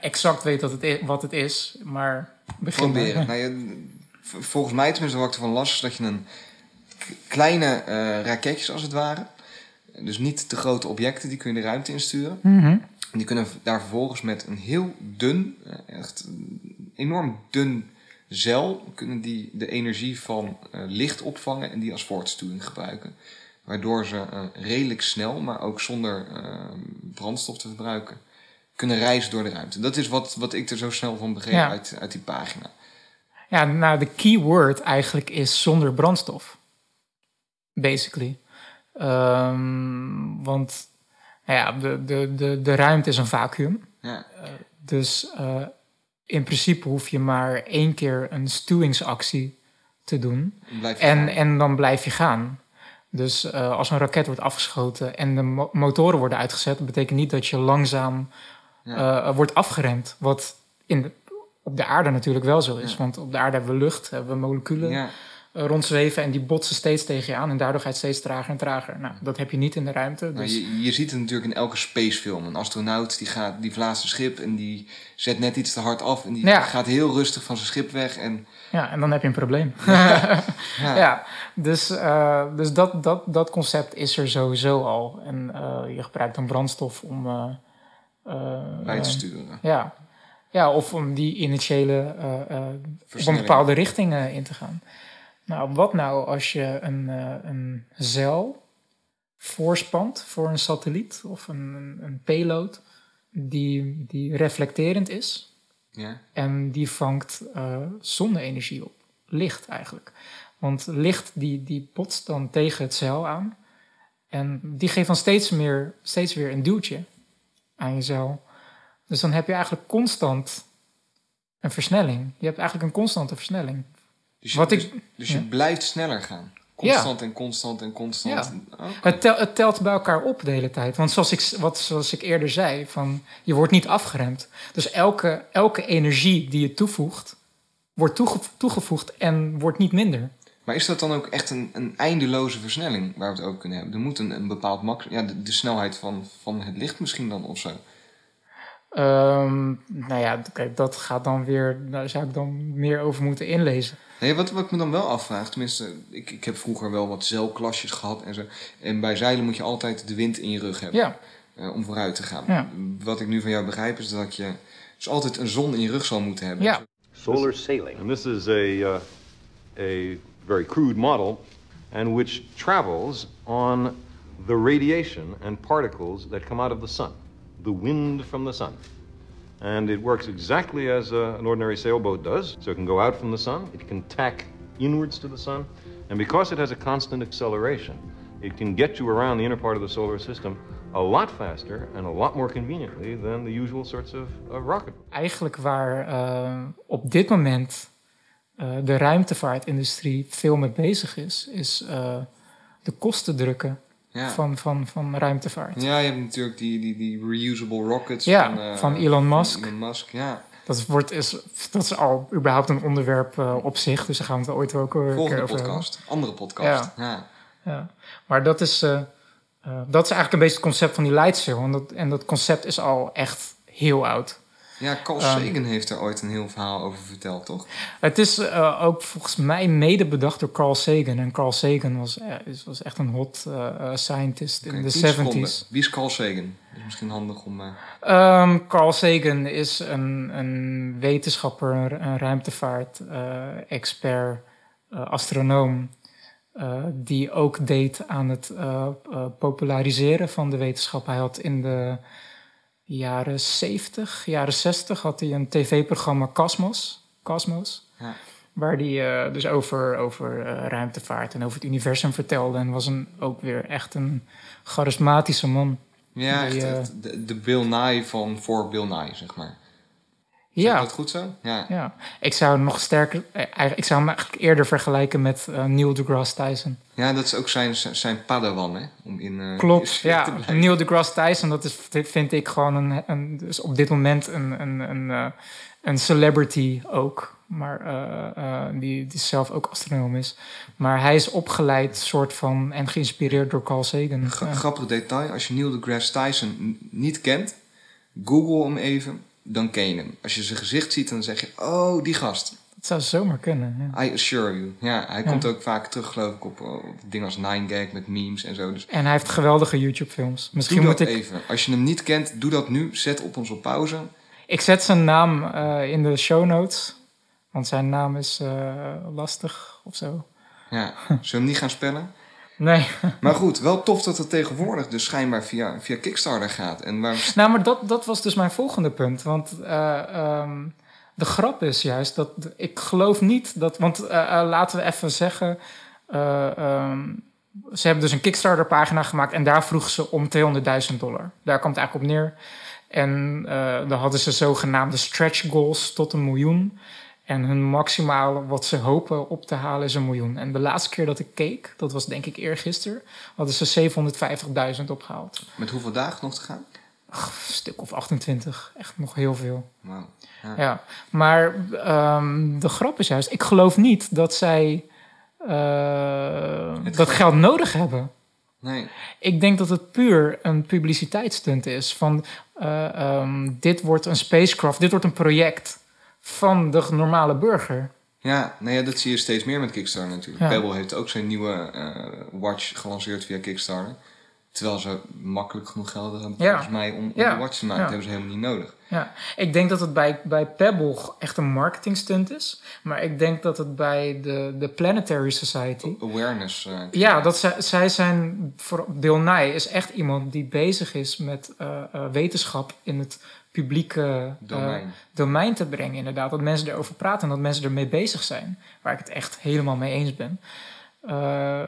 exact weet dat het wat het is. Maar begin proberen. Nou, je, volgens mij, tenminste wat ik ervan las, is dat je een kleine eh, raketjes als het ware, dus niet te grote objecten, die kun je de ruimte insturen. Mhm. En die kunnen daar vervolgens met een heel dun, eh, echt enorm dun zeil, kunnen die de energie van eh, licht opvangen en die als voortstuwing gebruiken. Waardoor ze eh, redelijk snel, maar ook zonder eh, brandstof te verbruiken, kunnen reizen door de ruimte. Dat is wat, wat ik er zo snel van begreep Ja. uit, uit die pagina. Ja, nou, de keyword eigenlijk is zonder brandstof. Basically. Ehm, want nou ja, de, de, de, de ruimte is een vacuüm. Ja, Dus eh, in principe hoef je maar één keer een stuwingsactie te doen. En, gaan. en dan blijf je gaan. Dus eh, als een raket wordt afgeschoten en de mo- motoren worden uitgezet, dat betekent niet dat je langzaam eh, wordt afgeremd. Wat in de- op de aarde natuurlijk wel zo is. Ja. Want op de aarde hebben we lucht, hebben we moleculen ja, eh, rondzweven en die botsen steeds tegen je aan. En daardoor gaat het steeds trager en trager. Nou, dat heb je niet in de ruimte. nou, Dus, je, je ziet het natuurlijk in elke spacefilm. Een astronaut die, gaat, die verlaat schip en die zet net iets te hard af. En die Ja. gaat heel rustig van zijn schip weg. En ja, en dan heb je een probleem. ja, Ja, dus, eh, dus dat, dat, dat concept is er sowieso al. En eh, je gebruikt dan brandstof om. eh, bij te sturen. ja. ja, of om die initiële op een Versnelling. bepaalde richting eh, in te gaan. Nou, wat nou als je een, eh, een zeil voorspant voor een satelliet of een, een, een payload die, die reflecterend is? Ja, En die vangt eh zonne-energie op. Licht eigenlijk. Want licht die, die botst dan tegen het zeil aan. En die geeft dan steeds, meer, steeds weer een duwtje aan je cel. Dus dan heb je eigenlijk constant een versnelling. Je hebt eigenlijk een constante versnelling. Dus je, Wat dus, ik- dus je ja. blijft sneller gaan. Constant en constant en constant. Oh, Het, tel- het telt bij elkaar op de hele tijd. Want zoals ik, wat, zoals ik eerder zei, van, je wordt niet afgeremd. Dus elke, elke energie die je toevoegt, wordt toege- toegevoegd en wordt niet minder. Maar is dat dan ook echt een, een eindeloze versnelling waar we het ook kunnen hebben? Er moet een, een bepaald max... Ja, de, de snelheid van, van het licht misschien dan of zo. Ehm, nou ja, kijk, dat gaat dan weer, daar zou ik dan meer over moeten inlezen. Nee, wat, wat ik me dan wel afvraag, tenminste, ik, ik heb vroeger wel wat zeilklasjes gehad en zo. En bij zeilen moet je altijd de wind in je rug hebben Ja, eh, om vooruit te gaan. Ja. Wat ik nu van jou begrijp is dat je dus altijd een zon in je rug zal moeten hebben. Ja. Solar sailing. And this is a, uh, a very crude model, and which travels on the radiation and particles that come out of the sun, the wind from the sun. And it works exactly as uh, an ordinary sailboat does. So it can go out from the sun, it can tack inwards to the sun, and because it has a constant acceleration, it can get you around the inner part of the solar system a lot faster and a lot more conveniently than the usual sorts of, of rocket. eigenlijk waar eh, op dit moment eh, de ruimtevaartindustrie veel mee bezig is, is eh, de kosten drukken Ja. van, van, van ruimtevaart. Ja, je hebt natuurlijk die, die, die reusable rockets Ja, van, eh, van Elon Musk. Elon Musk, ja. Dat, wordt, is, dat is al überhaupt een onderwerp eh, op zich, dus daar gaan we het ooit ook Volgende over hebben. podcast, andere podcast. Ja. Ja. Maar dat is, eh, eh, dat is eigenlijk een beetje het concept van die lightsail. En dat, en dat concept is al echt heel oud. Ja, Carl Ehm. Sagan heeft er ooit een heel verhaal over verteld, toch? Het is eh, ook volgens mij mede bedacht door Carl Sagan. En Carl Sagan was, is- was echt een hot eh, scientist in de 10 seconden. 70s. Wie is Carl Sagan? Dat is misschien handig om... eh, Ehm, Carl Sagan is een, een wetenschapper, een, ruimtevaart-expert, astronoom. die ook deed aan het populariseren van de wetenschap. Hij had in de jaren 70, jaren 60 had hij een tv-programma Cosmos. Cosmos ja. Waar hij eh, dus over, over eh, ruimtevaart en over het universum vertelde. En was een, ook weer echt een charismatische man. Ja, Die, echt, eh, de, de Bill Nye van voor Bill Nye, zeg maar. Ja, dat goed zo? Ja. ja, ik zou hem nog sterker. eh, eigenlijk- Ik zou hem eigenlijk eerder vergelijken met eh, Neil deGrasse Tyson. Ja, dat is ook zijn, zijn padawan, hè? Om in, in Klopt, ja. te. Neil deGrasse Tyson, dat is, vind ik gewoon een, een, dus op dit moment een, een, een, een celebrity ook. Maar die, die zelf ook astronoom is. Maar hij is opgeleid, soort van, en geïnspireerd door Carl Sagan. Grappig detail, als je Neil deGrasse Tyson niet kent, google hem even, dan ken je hem. Als je zijn gezicht ziet, dan zeg je, oh, die gast. Dat zou zomaar kunnen. Ja. I assure you. Ja, hij Ja. komt ook vaak terug, geloof ik, op, op dingen als 9gag met memes en zo. Dus En hij heeft geweldige YouTube-films. Misschien doe moet dat ik. even. Als je hem niet kent, doe dat nu. Zet op ons op pauze. Ik zet zijn naam eh, in de show notes. Want zijn naam is eh, lastig of zo. Ja, zullen we hem niet gaan spellen? Nee. Maar goed, wel tof dat het tegenwoordig dus schijnbaar via, via Kickstarter gaat. En waar Nou, maar dat, dat was dus mijn volgende punt. Want eh, ehm, de grap is juist dat ik geloof niet dat. Want eh, eh, laten we even zeggen. eh, ehm, ze hebben dus een Kickstarter-pagina gemaakt en daar vroegen ze om 200.000 dollar. Daar kwam het eigenlijk op neer. En dan hadden ze zogenaamde stretch goals tot een miljoen. En hun maximale wat ze hopen op te halen is een miljoen. En de laatste keer dat ik keek, dat was denk ik eergisteren, hadden ze 750.000 opgehaald. met hoeveel dagen nog te gaan? Een stuk of 28, echt nog heel veel. Wauw. Ja, maar ehm, de grap is juist, ik geloof niet dat zij eh, dat geld- geld nodig hebben. Nee. Ik denk dat het puur een publiciteitsstunt is. Van eh, ehm, dit wordt een spacecraft, dit wordt een project van de normale burger. Ja, nou ja, dat zie je steeds meer met Kickstarter natuurlijk. Ja. Pebble heeft ook zijn nieuwe eh, watch gelanceerd via Kickstarter. Terwijl ze makkelijk genoeg geld hebben, Ja. volgens mij, om, om Ja. de watch te maken. Dat hebben ze helemaal niet nodig. Ja, ik denk dat het bij, bij Pebble echt een marketingstunt is. Maar ik denk dat het bij de, de Planetary Society... Awareness. eh, Ja, dat zij, zij zijn. Voor Bill Nye is echt iemand die bezig is met eh, wetenschap in het publieke eh, Domein. domein te brengen. Inderdaad, dat mensen erover praten en dat mensen ermee bezig zijn. Waar ik het echt helemaal mee eens ben. Eh, eh,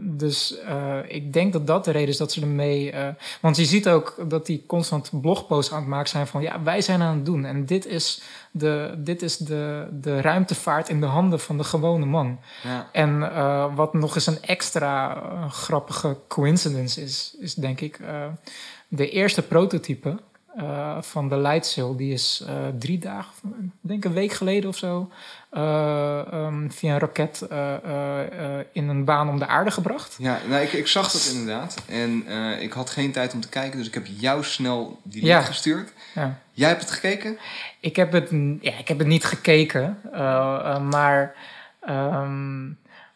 dus ik denk dat dat de reden is dat ze ermee. want je ziet ook dat die constant blogposts aan het maken zijn van ja, wij zijn aan het doen. En dit is de, dit is de, de ruimtevaart in de handen van de gewone man. Ja. En wat nog eens een extra grappige coincidence is, is denk ik de eerste prototype eh, van de Lightsail. Die is eh, drie dagen, ik denk een week geleden of zo, eh, ehm, via een raket in een baan om de aarde gebracht. Ja, nou, ik, ik zag dat inderdaad. En ik had geen tijd om te kijken, dus ik heb jou snel die link Ja. gestuurd. Ja. Jij hebt het gekeken? Ik heb het, ja, ik heb het niet gekeken, maar ehm,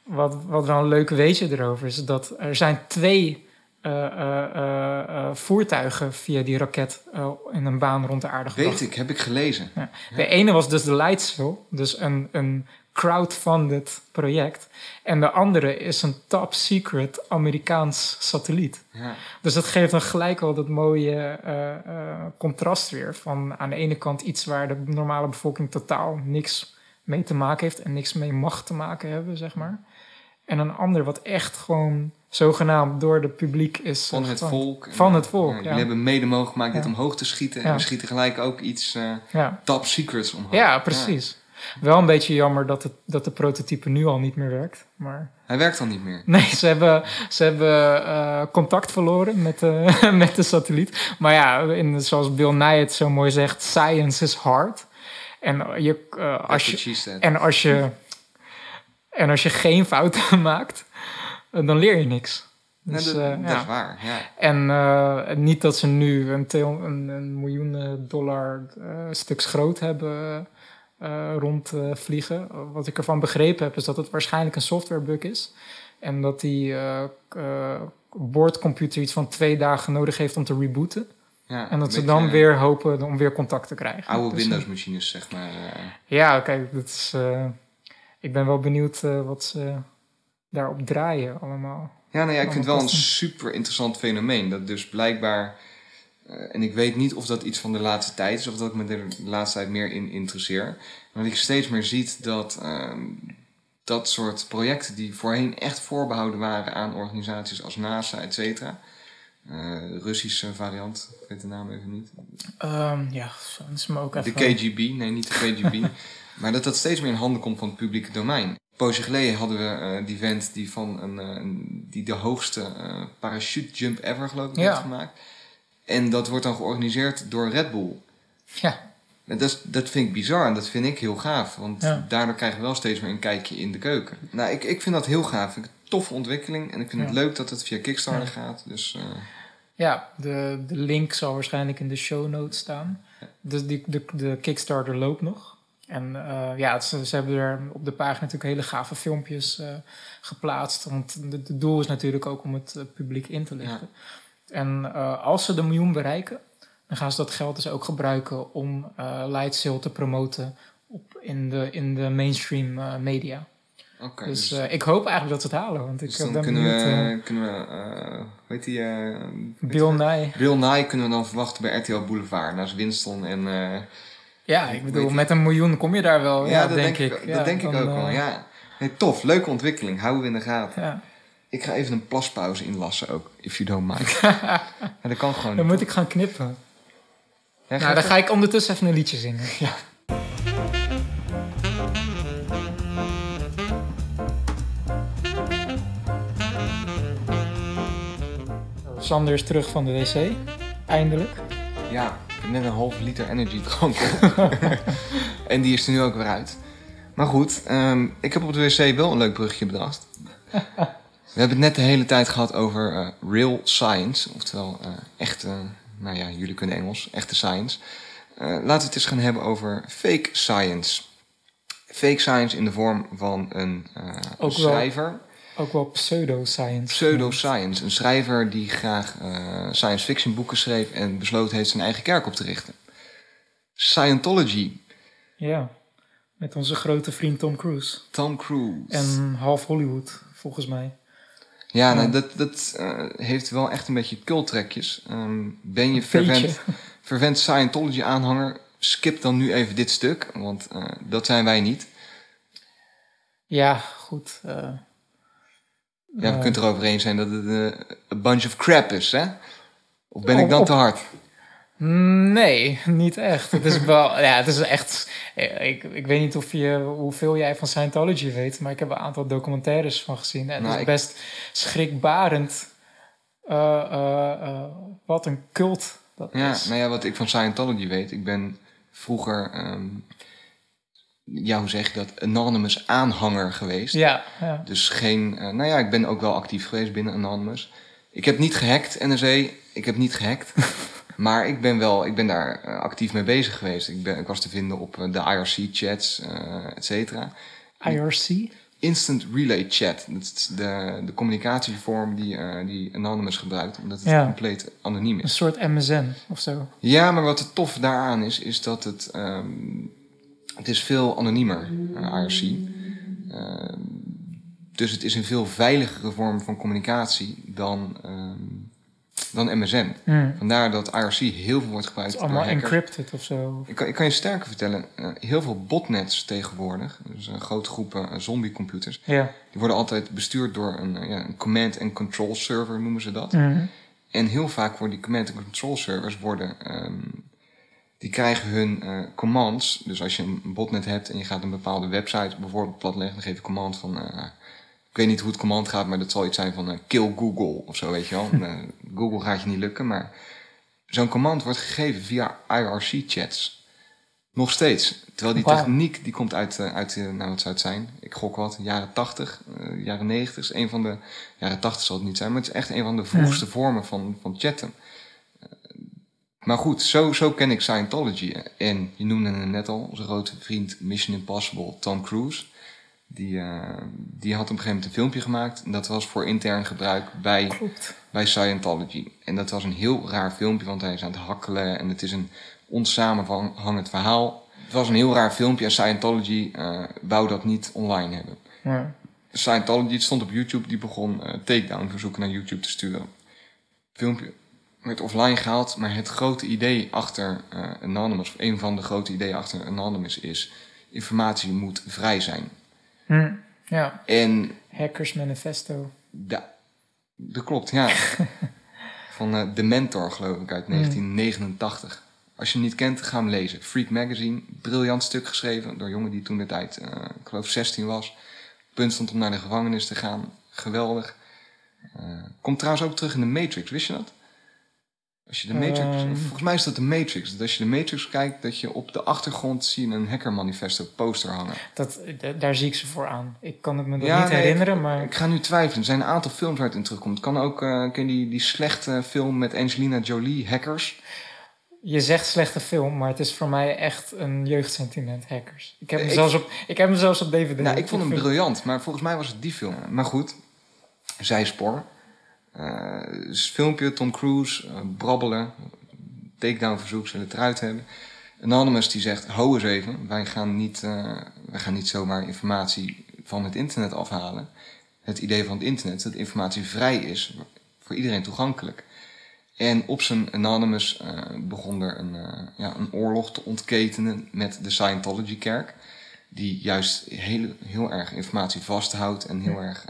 wat, wat wel een leuk weetje erover is dat er zijn twee eh, eh, eh, voertuigen via die raket in een baan rond de aarde gebracht. Weet ik, heb ik gelezen. Ja. De ene was dus de Lightsail, dus een, een crowdfunded project. En de andere is een top secret Amerikaans satelliet. Ja. Dus dat geeft dan gelijk wel dat mooie contrast weer. Van aan de ene kant iets waar de normale bevolking totaal niks mee te maken heeft en niks mee mag te maken hebben, zeg maar. En een ander wat echt gewoon zogenaamd door de publiek is. Van eh, het getoond. volk. Van het volk, ja, ja. Jullie hebben mede mogelijk gemaakt dit Ja. omhoog te schieten. En we schieten gelijk ook iets eh, Ja. top secrets omhoog. ja, precies. Wel een beetje jammer dat, het, dat de prototype nu al niet meer werkt. Maar Hij werkt dan niet meer. Nee, ze hebben, ze hebben eh, contact verloren met de, met de satelliet. Maar ja, in, zoals Bill Nye het zo mooi zegt, science is hard. En, je, eh, als je, en, als je, en als je geen fouten maakt, eh, dan leer je niks. Nee, Dus, dat, eh, dat ja. is waar, ja. En eh, niet dat ze nu een, een, een miljoen dollar eh, stuks groot hebben eh, rondvliegen. Wat ik ervan begrepen heb, is dat het waarschijnlijk een softwarebug is. En dat die eh, eh, boordcomputer iets van twee dagen nodig heeft om te rebooten. ja En dat ze dan eh, weer hopen om weer contact te krijgen. Oude Dus, eh, Windows-machines, zeg maar. eh. ja, kijk, dat is, eh, ik ben wel benieuwd eh, wat ze daarop draaien allemaal. Ja, nou ja, ik vind het wel een super interessant fenomeen. Dat dus blijkbaar, eh, en ik weet niet of dat iets van de laatste tijd is, of dat ik me er de laatste tijd meer in interesseer. Maar dat ik steeds meer ziet dat ehm, dat soort projecten die voorheen echt voorbehouden waren aan organisaties als NASA, et cetera. eh, Russische variant, ik weet de naam even niet. Ehm, ja, dat is me ook De even... KGB, nee, niet de KGB. maar dat dat steeds meer in handen komt van het publieke domein. Poosje geleden hadden we eh, die vent die, van een, eh, een- die de hoogste eh, parachute jump ever, geloof ik, Ja. heeft gemaakt. En dat wordt dan georganiseerd door Red Bull. Ja, En dat, is- dat vind ik bizar en dat vind ik heel gaaf. Want Ja. daardoor krijgen we wel steeds meer een kijkje in de keuken. Nou, ik, ik vind dat heel gaaf. Ik toffe ontwikkeling. En ik vind het leuk dat het via Kickstarter gaat. Dus Ja, de, de link zal waarschijnlijk in de show notes staan. Dus die, de, de Kickstarter loopt nog. En eh, ja, ze, ze hebben er op de pagina natuurlijk hele gave filmpjes eh, geplaatst. Want het doel is natuurlijk ook om het eh, publiek in te lichten. En als ze de miljoen bereiken, dan gaan ze dat geld dus ook gebruiken om eh Lightsail te promoten op, in, de, in de mainstream media. dus dus ik hoop eigenlijk dat ze het halen. Want ik dus dan ben kunnen benieuwd. we, kunnen we hoe heet die... weet Bill Nye. Bill Nye kunnen we dan verwachten bij RTL Boulevard. Naast Winston en... eh, Ja, ik bedoel, met een miljoen kom je daar wel. ja, Ja, dat denk, ik, Ja, dat denk ik ook eh, wel. Ja. Nee, tof, leuke ontwikkeling. Houden we in de gaten. ja. Ik ga even een plaspauze inlassen ook, if you don't mind. ja, dat kan gewoon Dan moet ik gaan knippen. Ja, Nou, dan ga ik ondertussen even een liedje zingen. Ja. Sander is terug van de wc. Eindelijk. Ja, net een half liter energy gedronken. en die is er nu ook weer uit. Maar goed, ehm, ik heb op de wc wel een leuk brugje bedacht. We hebben het net de hele tijd gehad over eh, real science. Oftewel eh, echte, nou ja, jullie kunnen Engels, echte science. Eh, laten we het eens gaan hebben over fake science. Fake science in de vorm van een, een schrijver. Ook wel pseudoscience. Pseudoscience. Een schrijver die graag eh, science fiction boeken schreef en besloten heeft zijn eigen kerk op te richten. Scientology. Ja. Met onze grote vriend Tom Cruise. Tom Cruise. En half Hollywood, volgens mij. ja, nou, dat, dat eh, heeft wel echt een beetje culttrekjes. Ehm, ben je fervent, Beetje. fervent Scientology-aanhanger? Skip dan nu even dit stuk, want eh, dat zijn wij niet. Ja, goed. eh, Ja, we Eh, kunnen het erover eens zijn dat het eh, een bunch of crap is, hè? Of ben ik dan op- te hard? Nee, niet echt. Het is wel, ja, het is echt. Ik, ik weet niet of je, hoeveel jij van Scientology weet, maar ik heb een aantal documentaires van gezien. En het Nou, is ik- best schrikbarend. eh, eh, eh, wat een cult dat Ja, is. nou ja, wat ik van Scientology weet, ik ben vroeger, ehm, ja, hoe zeg je dat, anonymous aanhanger geweest. Ja, ja. Dus geen, eh, nou ja, ik ben ook wel actief geweest binnen Anonymous. Ik heb niet gehackt, NSE, ik heb niet gehackt. maar ik ben wel, ik ben daar eh, actief mee bezig geweest. Ik, ben, ik was te vinden op eh, de IRC-chats, eh et cetera. IRC. Instant Relay Chat. Dat is de, de communicatievorm die, die Anonymous gebruikt, omdat het Ja. compleet anoniem Een is. soort MSN of zo. Ja, maar wat het tof daaraan is, is dat het, ehm, het is veel anoniemer, eh, IRC. Ehm, dus het is een veel veiligere vorm van communicatie dan, ehm, dan MSN. Hmm. Vandaar dat IRC heel veel wordt Het gebruikt is door allemaal encrypted of zo. Ik kan, ik kan je sterker vertellen, eh, heel veel botnets tegenwoordig, dus een grote groepen eh, zombiecomputers, die worden altijd bestuurd door een, eh, ja, een command and control server, noemen ze dat. Mhm. En heel vaak worden die command and control servers worden, ehm, die krijgen hun eh, commands. Dus als je een botnet hebt en je gaat een bepaalde website bijvoorbeeld platleggen, dan geef je command van, eh, ik weet niet hoe het command gaat, maar dat zal iets zijn van eh, kill Google of zo, weet je wel. Google gaat je niet lukken, maar zo'n command wordt gegeven via IRC-chats. Nog steeds. Terwijl die techniek, die komt uit, uit nou wat zou het zijn? Ik gok wat, jaren 80, eh, jaren 90. Is een van de, jaren 80 zal het niet zijn, maar het is echt een van de vroegste vormen van, van chatten. Maar goed, zo, zo ken ik Scientology. En je noemde hem net al, onze grote vriend Mission Impossible, Tom Cruise. Die, eh, die had op een gegeven moment een filmpje gemaakt. En dat was voor intern gebruik bij Klopt. bij Scientology. En dat was een heel raar filmpje, want hij is aan het hakkelen en het is een onsamenhangend verhaal. Het was een heel raar filmpje en Scientology eh wou dat niet online hebben. Ja. Scientology, het stond op YouTube, die begon eh takedown verzoeken naar YouTube te sturen. Het filmpje werd offline gehaald, maar het grote idee achter eh, Anonymous, of een van de grote ideeën achter Anonymous is, informatie moet vrij zijn. Hm. ja. En Hackers Manifesto. Ja, dat klopt, ja. Van eh The Mentor, geloof ik, uit 1989. Als je hem niet kent, ga hem lezen. Freak Magazine, briljant stuk geschreven door een jongen die toen de tijd, eh, ik geloof 16 was. Punt stond om naar de gevangenis te gaan. Geweldig. Komt trouwens ook terug in de Matrix, wist je dat? Als je de Matrix, Ehm. volgens mij is dat de Matrix. Dat als je de Matrix kijkt, dat je op de achtergrond zie je een hacker manifesto poster hangen. Dat, da- daar zie ik ze voor aan. Ik kan het me dat Ja, niet nee, herinneren, ik, maar Ik ga nu twijfelen. Er zijn een aantal films waar het in terugkomt. Het kan ook, eh ken je die, die slechte film met Angelina Jolie, Hackers? je zegt slechte film, maar het is voor mij echt een jeugdsentiment, hackers. Ik heb hem, Ik- zelfs, op, ik heb hem zelfs op DVD. Nou, ik vond hem briljant, maar volgens mij was het die film. Maar goed, zijspoor. Eh dus filmpje, Tom Cruise, eh, brabbelen, takedown verzoek, zullen het eruit hebben. Anonymous die zegt, hou eens even, wij gaan, niet, eh, wij gaan niet zomaar informatie van het internet afhalen. Het idee van het internet is dat informatie vrij is, voor iedereen toegankelijk. En op zijn Anonymous begon er een, ja, een oorlog te ontketenen met de Scientology-kerk. Die juist heel, heel erg informatie vasthoudt en heel erg,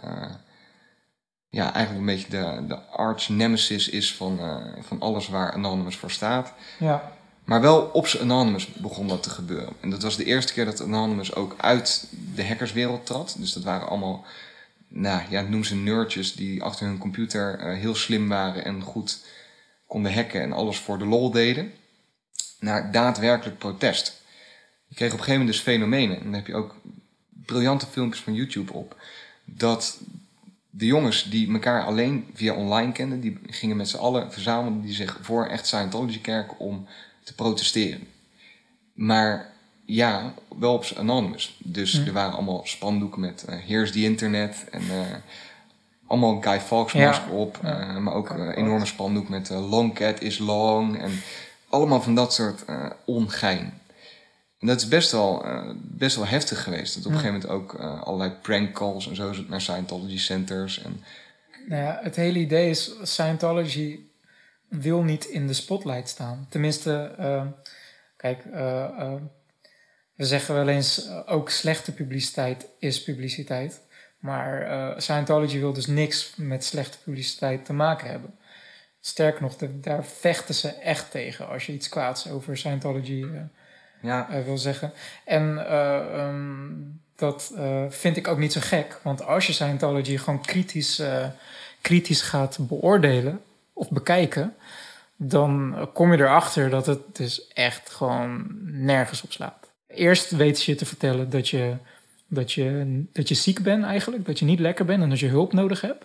ja, eigenlijk een beetje de, de arch nemesis is van, eh, van alles waar Anonymous voor staat. Ja, Maar wel op zijn Anonymous begon dat te gebeuren. En dat was de eerste keer dat Anonymous ook uit de hackerswereld trad. Dus dat waren allemaal, nou ja, noem ze nerdjes die achter hun computer eh, heel slim waren en goed konden hacken en alles voor de lol deden. Naar daadwerkelijk protest. Je kreeg op een gegeven moment dus fenomenen. En dan heb je ook briljante filmpjes van YouTube op. Dat de jongens die elkaar alleen via online kenden, die gingen met z'n allen verzamelden die zich voor echt Scientology-kerk om te protesteren. Maar ja, wel op z'n anonymous. Dus er waren allemaal spandoeken met eh Here's the Internet en eh, allemaal Guy Fawkes Ja. masker op. Ja. eh, maar ook een enorme spandoek met Long Cat is Long en allemaal van dat soort ongein. En dat is best wel, eh, best wel heftig geweest. Dat op een gegeven moment ook eh, allerlei prank calls en zo naar Scientology centers. En nou ja, het hele idee is, Scientology wil niet in de spotlight staan. Tenminste, eh, kijk, we zeggen wel eens, ook slechte publiciteit is publiciteit. Maar Scientology wil dus niks met slechte publiciteit te maken hebben. Sterker nog, de- daar vechten ze echt tegen als je iets kwaads over Scientology Ja, eh, wil zeggen. En eh, ehm, dat eh, vind ik ook niet zo gek. Want als je Scientology gewoon kritisch, eh, kritisch gaat beoordelen of bekijken... dan kom je erachter dat het dus echt gewoon nergens op slaat. Eerst weten ze je te vertellen dat je, dat, je, dat je ziek bent eigenlijk. Dat je niet lekker bent en dat je hulp nodig hebt.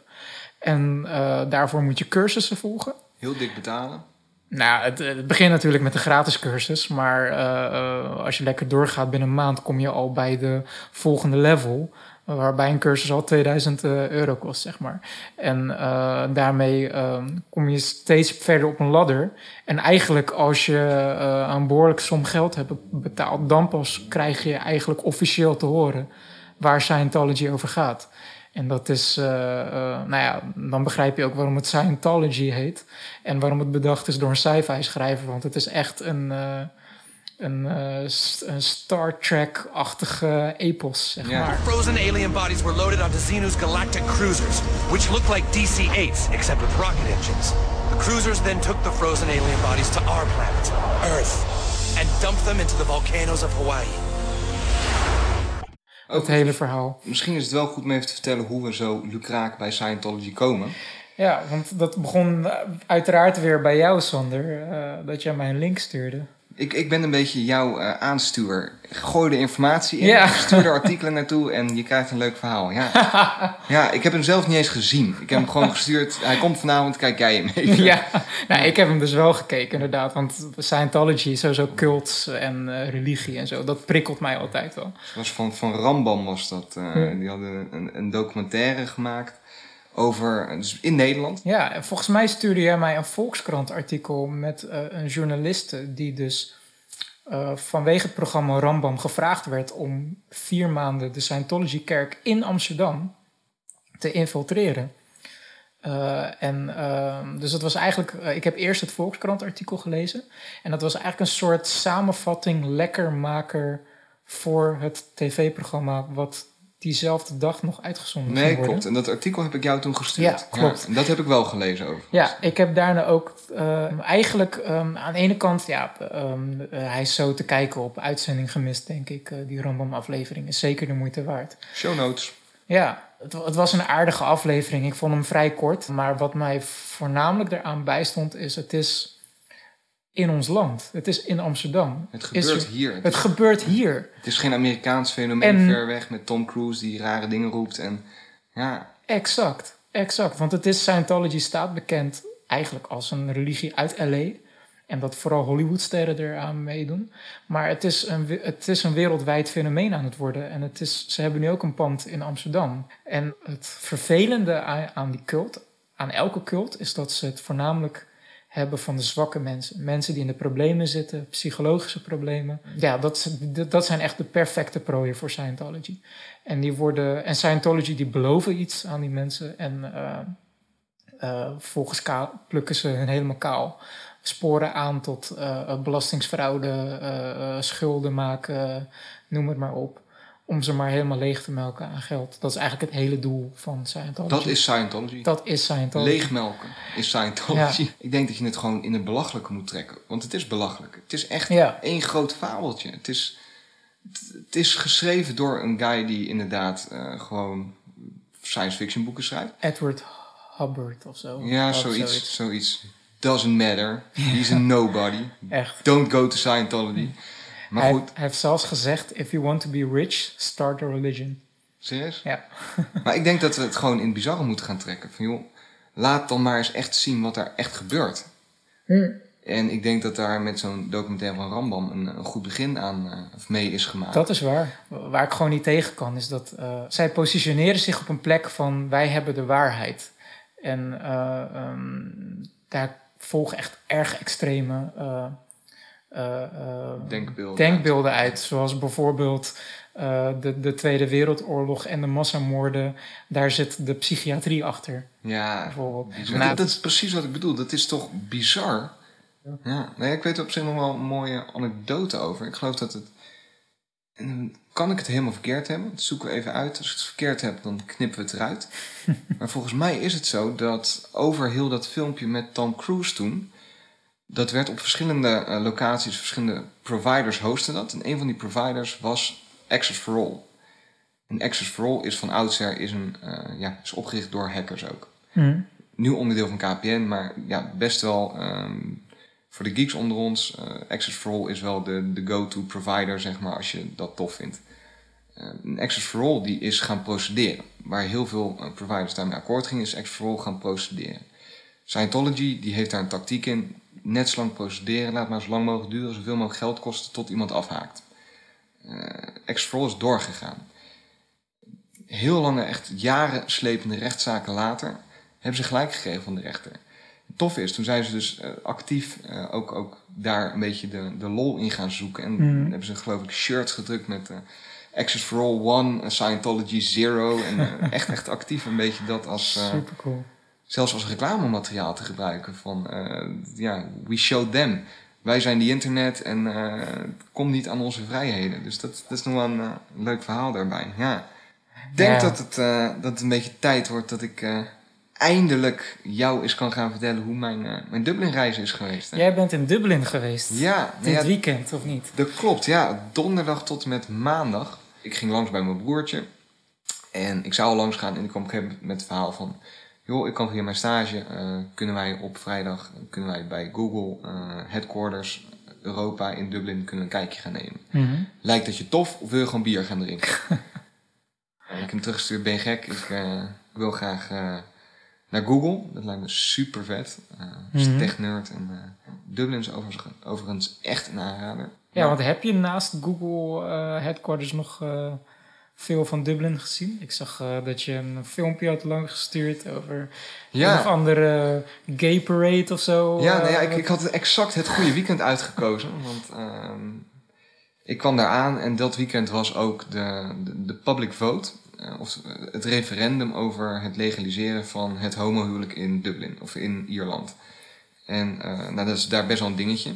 En eh, daarvoor moet je cursussen volgen. heel dik betalen. Nou, het, begint natuurlijk met een gratis cursus. Maar eh, eh, als je lekker doorgaat binnen een maand, kom je al bij de volgende level. Waarbij een cursus al 2000 eh, euro kost, zeg maar. En daarmee eh, kom je steeds verder op een ladder. En eigenlijk, als je een behoorlijke som geld hebt betaald, dan pas krijg je eigenlijk officieel te horen waar Scientology over gaat. En dat is, eh, eh, nou ja, dan begrijp je ook waarom het Scientology heet. En waarom het bedacht is door een sci-fi schrijver. Want het is echt een, eh, een, eh, een Star Trek-achtige epos, zeg Ja. maar. Frozen alien bodies were loaded onto Xenu's galactic cruisers, which looked like DC-8s, except with rocket engines. The cruisers then took the frozen alien bodies to our planet, Earth, and dumped them into the volcanoes of Hawaii. Het hele verhaal. Misschien is het wel goed om even te vertellen hoe we zo lucraak bij Scientology komen. Ja, want dat begon uiteraard weer bij jou, Sander. eh, dat jij mij een link stuurde. Ik, ik ben een beetje jouw eh, aanstuur. Gooi de informatie in, Ja. stuur er artikelen naartoe en je krijgt een leuk verhaal. Ja. ja, ik heb hem zelf niet eens gezien. Ik heb hem gewoon gestuurd. Hij komt vanavond, kijk jij hem even. ja, nou, ik heb hem dus wel gekeken, inderdaad. Want Scientology, sowieso cults en eh, religie en zo, dat prikkelt mij altijd wel. Was van, van Rambam was dat. eh, Ja. Die hadden een, een documentaire gemaakt over, dus in Nederland. Ja, en volgens mij stuurde jij mij een Volkskrant-artikel met eh, een journaliste die dus eh, vanwege het programma Rambam gevraagd werd om vier maanden de Scientology-kerk in Amsterdam te infiltreren. Eh, en ehm, dus dat was eigenlijk, ik heb eerst het Volkskrant-artikel gelezen en dat was eigenlijk een soort samenvatting, lekkermaker voor het tv-programma wat diezelfde dag nog uitgezonden Nee, worden. klopt. En dat artikel heb ik jou toen gestuurd. Ja, klopt. en dat heb ik wel gelezen over. Ja, ik heb daarna ook eh, eigenlijk ehm, aan de ene kant, ja, ehm, eh, hij is zo te kijken op uitzending gemist, denk ik. Eh, die Rambam-aflevering is zeker de moeite waard. Show notes. Ja, het, het was een aardige aflevering. Ik vond hem vrij kort. Maar wat mij voornamelijk eraan bijstond, is: het is in ons land. Het is in Amsterdam. Het gebeurt er- hier. Het Het is, gebeurt hier. het is geen Amerikaans fenomeen En- ver weg met Tom Cruise die rare dingen roept. En ja, Exact, exact. Want het is Scientology staat bekend eigenlijk als een religie uit LA. En dat vooral Hollywoodsterren eraan meedoen. Maar het is, een, het is een wereldwijd fenomeen aan het worden. En het is, ze hebben nu ook een pand in Amsterdam. En het vervelende aan, aan die cult, aan elke cult, is dat ze het voornamelijk hebben van de zwakke mensen. Mensen die in de problemen zitten, psychologische problemen. Ja, dat, dat zijn echt de perfecte prooien voor Scientology. En, die worden, en Scientology die beloven iets aan die mensen. En eh eh, volgens kaal, plukken ze hun helemaal kaal. Sporen aan tot eh, belastingsfraude, schulden maken, noem het maar op. Om ze maar helemaal leeg te melken aan geld. Dat is eigenlijk het hele doel van Scientology. dat is Scientology. Dat is Scientology. Leegmelken is Scientology. Ik denk dat je het gewoon in het belachelijke moet trekken. Want het is belachelijk. Het is echt Ja. één groot fabeltje. Het is, het, is geschreven door een guy die inderdaad eh, gewoon science fiction boeken schrijft. Edward Hubbard of zo. Ja, Of zoiets, zoiets. Doesn't matter. He's a nobody. Echt. Don't go to Scientology. Maar Hij, goed, hij heeft zelfs gezegd: if you want to be rich, start a religion. serieus? Ja. Maar ik denk dat we het gewoon in het bizarre moeten gaan trekken. Van joh, laat dan maar eens echt zien wat er echt gebeurt. Hm. En ik denk dat daar met zo'n documentaire van Rambam een, een goed begin aan eh, of mee is gemaakt. Dat is waar. Waar ik gewoon niet tegen kan, is dat eh, zij positioneren zich op een plek van wij hebben de waarheid. En eh, ehm, daar volgen echt erg extreme Denkbeelden denkbeelden uit. Zoals bijvoorbeeld eh, de, de Tweede Wereldoorlog en de massamoorden. Daar zit de psychiatrie achter, Ja, bijvoorbeeld. Nou, dat, dat is precies wat ik bedoel. Dat is toch bizar? Ja, nee, ik weet er op zich nog wel een mooie anekdote over. Ik geloof dat het kan ik het helemaal verkeerd hebben. Dat zoeken we even uit. Als ik het verkeerd heb, dan knippen we het eruit. maar volgens mij is het zo dat over heel dat filmpje met Tom Cruise toen... dat werd op verschillende eh, locaties, verschillende providers hosten dat. En een van die providers was Access for All. En Access for All is van oudsher is een, eh, ja, is opgericht door hackers ook. Hm. Nu onderdeel van KPN, maar ja, best wel ehm, voor de geeks onder ons. eh, Access for All is wel de, de go-to provider, zeg maar, als je dat tof vindt. En Access for All die is gaan procederen. Waar heel veel providers daarmee akkoord gingen, is Access for All gaan procederen. Scientology die heeft daar een tactiek in. Net zo lang procederen, laat maar zo lang mogelijk duren, zoveel mogelijk geld kosten tot iemand afhaakt. All is doorgegaan. Heel lange, echt jaren slepende rechtszaken later, hebben ze gelijk gekregen van de rechter. Het toffe is, toen zijn ze dus eh, actief eh, ook, ook daar een beetje de, de lol in gaan zoeken. En Mhm. hebben ze geloof ik shirts gedrukt met eh, Access for All One, Scientology Zero. En echt, echt actief een beetje dat als, Super cool. Zelfs als reclamemateriaal te gebruiken. Van, eh, ja, we show them. Wij zijn die internet en eh, kom niet aan onze vrijheden. Dus dat, dat is nog wel een eh, leuk verhaal daarbij. Ja. Ik denk Ja. dat, het, dat het een beetje tijd wordt dat ik eindelijk jou eens kan gaan vertellen hoe mijn, mijn Dublin-reis is geweest. hè. Jij bent in Dublin geweest. Ja, Dit ja, weekend, of niet? dat klopt, ja. Donderdag tot en met maandag. Ik ging langs bij mijn broertje. En ik zou al langs gaan en ik kwam op een gegeven moment met het verhaal van... joh, ik kan via mijn stage, eh, kunnen wij op vrijdag... kunnen wij bij Google eh, Headquarters Europa in Dublin kunnen een kijkje gaan nemen. Mhm. Lijkt dat je tof of wil je gewoon bier gaan drinken? en ik heb hem teruggestuurd, ben je gek? Ik, eh, ik wil graag naar Google. Dat lijkt me super vet. Eh Mhm. Tech-nerd. En Dublin is overigens, overigens echt een aanrader. Ja, want heb je naast Google Headquarters nog veel van Dublin gezien? Ik zag eh, dat je een filmpje had lang gestuurd over Ja. een of andere gay parade of zo. Ja, nou ja, eh, ik, ik had exact het goede weekend uitgekozen. Want ehm, ik kwam daar aan en dat weekend was ook de, de, de public vote. eh, of het referendum over het legaliseren van het homohuwelijk in Dublin of in Ierland. En nou, dat is daar best wel een dingetje.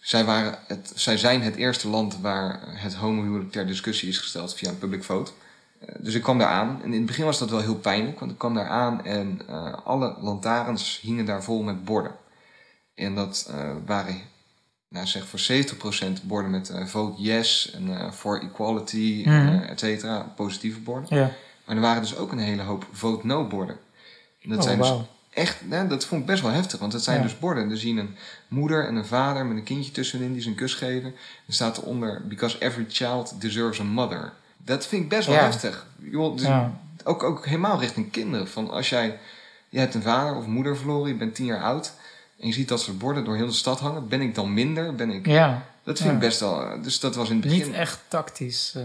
Zij, waren het, zij zijn het eerste land waar het homohuwelijk ter discussie is gesteld via een public vote. Eh, Dus ik kwam daar aan en in het begin was dat wel heel pijnlijk, want ik kwam daar aan en eh, alle lantaarns hingen daar vol met borden. En dat eh, waren, nou zeg voor 70% borden met vote yes en for equality, Mhm. et cetera, positieve borden. Ja. Maar er waren dus ook een hele hoop vote no borden. En dat Oh, zijn dus. Echt, nou, dat vond ik best wel heftig, want het zijn Ja. dus borden. Er zien een moeder en een vader met een kindje tussenin die ze een kus geven. Er staat eronder, because every child deserves a mother. Dat vind ik best wel Ja. heftig. Joh, dus Ja. ook, ook helemaal richting kinderen. Van als jij, je hebt een vader of moeder verloren, je bent tien jaar oud. En je ziet dat soort borden door heel de stad hangen. Ben ik dan minder? Ben ik, ja, dat vind ik best wel. Dus dat was in het begin. niet echt tactisch. eh.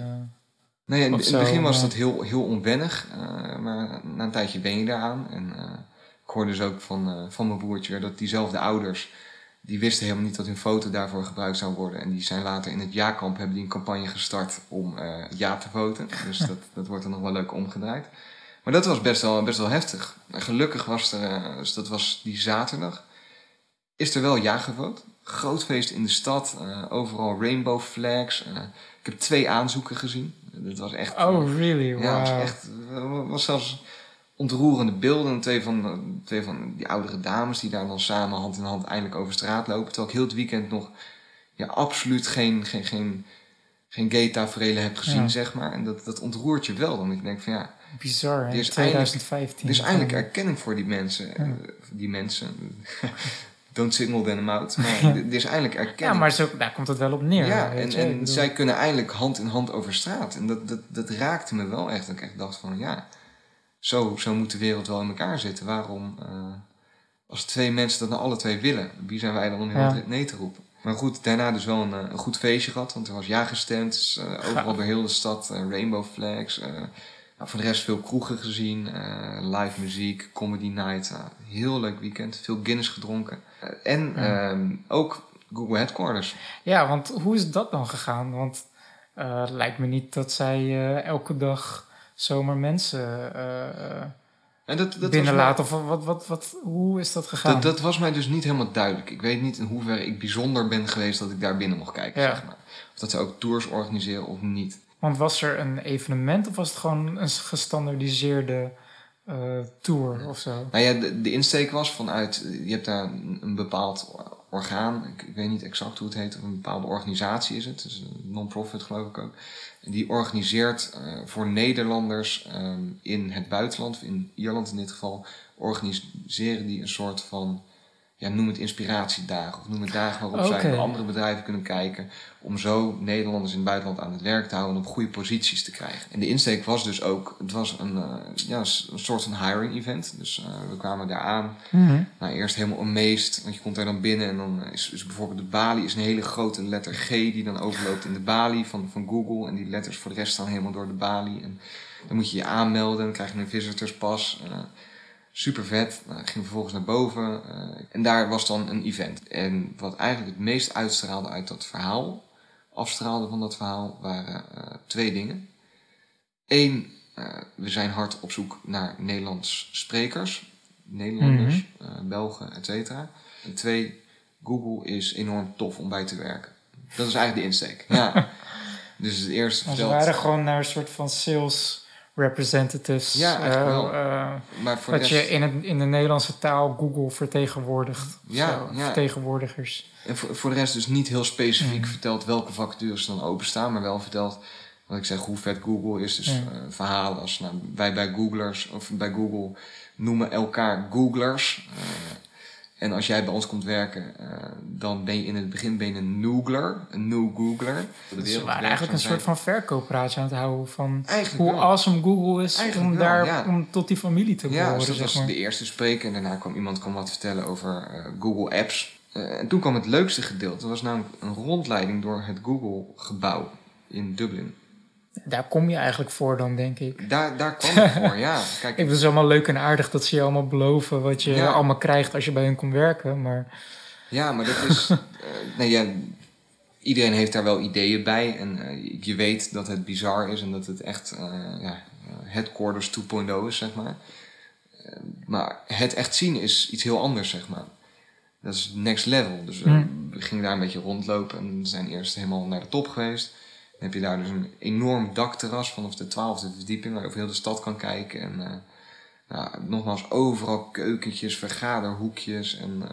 Nee, in, het begin was dat heel, heel onwennig. eh, maar na een tijdje ben je daaraan. En eh, ik hoorde dus ook van, eh, van mijn broertje dat diezelfde ouders... die wisten helemaal niet dat hun foto daarvoor gebruikt zou worden. En die zijn later in het ja-kamp... hebben die een campagne gestart om eh, ja te voten. Dus dat, dat wordt er nog wel leuk omgedraaid. Maar dat was best wel, best wel heftig. En gelukkig was er, eh, dus dat was die zaterdag... is er wel ja gevoot. Groot feest in de stad. overal rainbow flags. ik heb twee aanzoeken gezien. Dat was echt... Oh, really? Wow. Ja, het was echt. Was zelfs ontroerende beelden. Twee van, twee van die oudere dames die daar dan samen hand in hand eindelijk over straat lopen. Terwijl ik heel het weekend nog ja, absoluut geen, geen, geen, geen gay tafereelen heb gezien, Ja. zeg maar. En dat, dat ontroert je wel. Dan ik denk van ja, Bizar, hè? Er is 2015. er is eindelijk erkenning voor die mensen. eh, Die mensen. Don't single them out. Maar er is eindelijk Ja, erkenning. maar zo, daar komt het wel op neer. Ja, en, je. En zij kunnen eindelijk hand in hand over straat. En dat, dat, dat raakte me wel echt. Dat ik echt dacht van, ja, zo, zo moet de wereld wel in elkaar zitten. Waarom, eh, als twee mensen dat nou alle twee willen, wie zijn wij dan om heel Ja. nee te roepen? Maar goed, daarna dus wel een, eh, een goed feestje gehad. Want er was ja gestemd. Dus, eh, overal door heel de stad eh, rainbow flags. eh, nou, voor de rest veel kroegen gezien. eh, live muziek, comedy night. heel leuk weekend. Veel Guinness gedronken. Eh, en Ja. ehm, ook Google Headquarters. Ja, want hoe is dat dan gegaan? Want eh, lijkt me niet dat zij eh, elke dag zomaar mensen eh, eh, En dat, dat was binnenlaten? Of wat, wat, wat, hoe is dat gegaan? Dat, dat was mij dus niet helemaal duidelijk. Ik weet niet in hoeverre ik bijzonder ben geweest dat ik daar binnen mocht kijken, Ja. zeg maar. Of dat ze ook tours organiseren of niet. Want was er een evenement of was het gewoon een gestandardiseerde eh, tour of zo? Nou ja, de, de insteek was vanuit, je hebt daar een, een bepaald orgaan, ik, ik weet niet exact hoe het heet, of een bepaalde organisatie is het, dus een non-profit geloof ik ook. Die organiseert eh, voor Nederlanders ehm, in het buitenland, in Ierland in dit geval, organiseren die een soort van, ja, noem het inspiratiedagen, of noem het dagen waarop zij naar andere bedrijven kunnen kijken, om zo Nederlanders in het buitenland aan het werk te houden en op goede posities te krijgen. En de insteek was dus ook, het was een, eh, ja, een soort van hiring event, dus eh, we kwamen daar aan. Mhm. Nou, eerst helemaal amazed, want je komt daar dan binnen en dan is, is bijvoorbeeld de balie is een hele grote letter G die dan overloopt in de balie van, van Google. En die letters voor de rest staan helemaal door de balie. En dan moet je je aanmelden, dan krijg je een visitorspas. eh super vet. Nou, ik ging vervolgens naar boven eh, en daar was dan een event. En wat eigenlijk het meest uitstraalde uit dat verhaal, afstraalde van dat verhaal, waren eh, twee dingen. Eén, eh, we zijn hard op zoek naar Nederlands sprekers. Nederlanders, eh, Belgen, et cetera. En twee, Google is enorm tof om bij te werken. Dat is eigenlijk de insteek. Ja. dus het eerste vertelt... waren gewoon naar een soort van sales representatives. Ja, eh, maar voor dat rest, je in, het, in de Nederlandse taal Google vertegenwoordigt. Ja, ja. Vertegenwoordigers. en voor, voor de rest dus niet heel specifiek Mhm. verteld welke vacatures dan openstaan, maar wel verteld wat ik zeg, hoe vet Google is. Dus Ja. eh, verhalen als nou, wij bij Googlers of bij Google noemen elkaar Googlers. En als jij bij ons komt werken, eh, dan ben je in het begin ben je een Noogler, een new Googler. Dus ze wereld waren eigenlijk een soort van verkooppraatje aan het houden van Eigenlijk hoe wel. awesome Google is Eigenlijk om wel, daar ja. om tot die familie te Ja, behoren. dus dat zeg was maar. de eerste spreker. En daarna kwam iemand kwam wat vertellen over eh, Google Apps. Eh, en toen kwam het leukste gedeelte. Dat was namelijk een rondleiding door het Google-gebouw in Dublin. Daar kom je eigenlijk voor dan, denk ik. Daar, daar kwam het voor, ja. Kijk, Ik vind het allemaal leuk en aardig dat ze je allemaal beloven wat je Ja. allemaal krijgt als je bij hen komt werken. Maar ja, maar dat is... eh, nee, ja, iedereen heeft daar wel ideeën bij. En eh, je weet dat het bizar is en dat het echt eh, ja, headquarters 2.0 is, zeg maar. Maar het echt zien is iets heel anders, zeg maar. Dat is next level. Dus eh, Hmm. we gingen daar een beetje rondlopen en we zijn eerst helemaal naar de top geweest. Dan heb je daar dus een enorm dakterras vanaf de twaalfde verdieping waar je over heel de stad kan kijken. En eh, nou, nogmaals, overal keukentjes, vergaderhoekjes en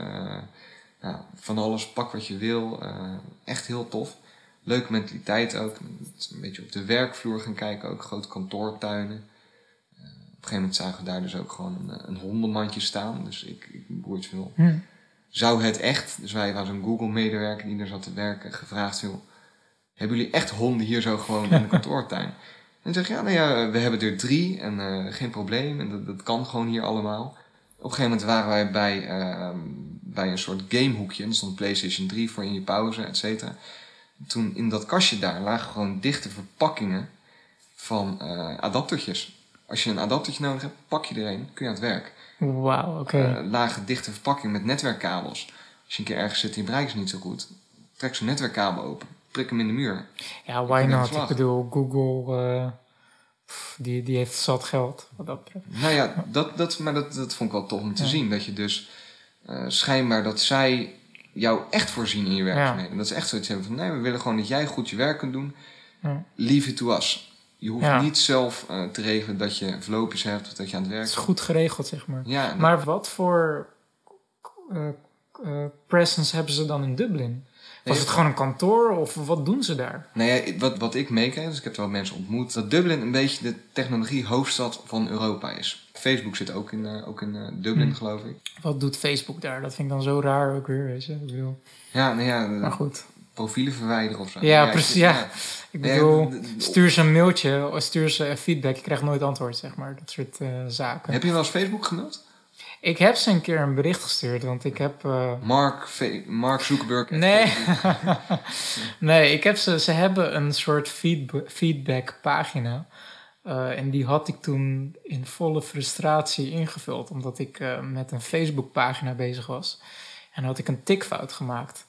nou, van alles, pak wat je wil. Eh, echt heel tof. Leuke mentaliteit ook. Een beetje op de werkvloer gaan kijken, ook grote kantoortuinen. Op een gegeven moment zagen we daar dus ook gewoon een, een hondenmandje staan. Dus ik, ik boeit veel hm, zou het echt, dus wij waren zo'n Google-medewerker die er zat te werken, gevraagd: joh, hebben jullie echt honden hier zo gewoon in de kantoortuin? En zeg je, ja, nou ja, we hebben er drie en eh, geen probleem en dat, dat kan gewoon hier allemaal. Op een gegeven moment waren wij bij, ehm, bij een soort gamehoekje, er stond PlayStation 3 voor in je pauze, et cetera. Toen in dat kastje daar lagen gewoon dichte verpakkingen van eh, adaptertjes. Als je een adaptertje nodig hebt, pak je er een, kun je aan het werk wauw, oké. eh, lage dichte verpakking met netwerkkabels. Als je een keer ergens zit en je bereik is niet zo goed, trek zo'n netwerkkabel open, prik hem in de muur. ja, why not? Ik bedoel, Google, eh, pff, die, die heeft zat geld wat dat betreft. Nou ja, dat, dat, maar dat, dat vond ik wel tof om te Ja. zien. Dat je dus eh, schijnbaar dat zij jou echt voorzien in je werkzaamheden. Dat ze echt zoiets hebben van nee, we willen gewoon dat jij goed je werk kunt doen. Ja. Leave it to us. Je hoeft Ja. niet zelf eh, te regelen dat je verloopjes hebt of dat je aan het werk Het is goed geregeld, zeg maar. Ja, Maar wat voor presence hebben ze dan in Dublin? Was het gewoon een kantoor of wat doen ze daar? Nou ja, wat, wat ik meekreeg, dus ik heb er wel mensen ontmoet, dat Dublin een beetje de technologie hoofdstad van Europa is. Facebook zit ook in, eh, ook in eh, Dublin, Hmm. geloof ik. Wat doet Facebook daar? Dat vind ik dan zo raar ook weer, weet je. Ik bedoel, Ja, nou ja, maar de goed. profielen verwijderen of zo. Ja, precies, ja. Ik bedoel, stuur ze een mailtje, of stuur ze feedback. Je krijgt nooit antwoord, zeg maar. Dat soort eh, zaken. Heb je wel eens Facebook gemeld? Ik heb ze een keer een bericht gestuurd, want ik heb... eh, Mark, Mark Zuckerberg. Nee. nee, ik heb ze, ze hebben een soort feedb- feedback pagina. Eh, en die had ik toen in volle frustratie ingevuld, omdat ik eh, met een Facebook pagina bezig was. En had ik een tikfout gemaakt.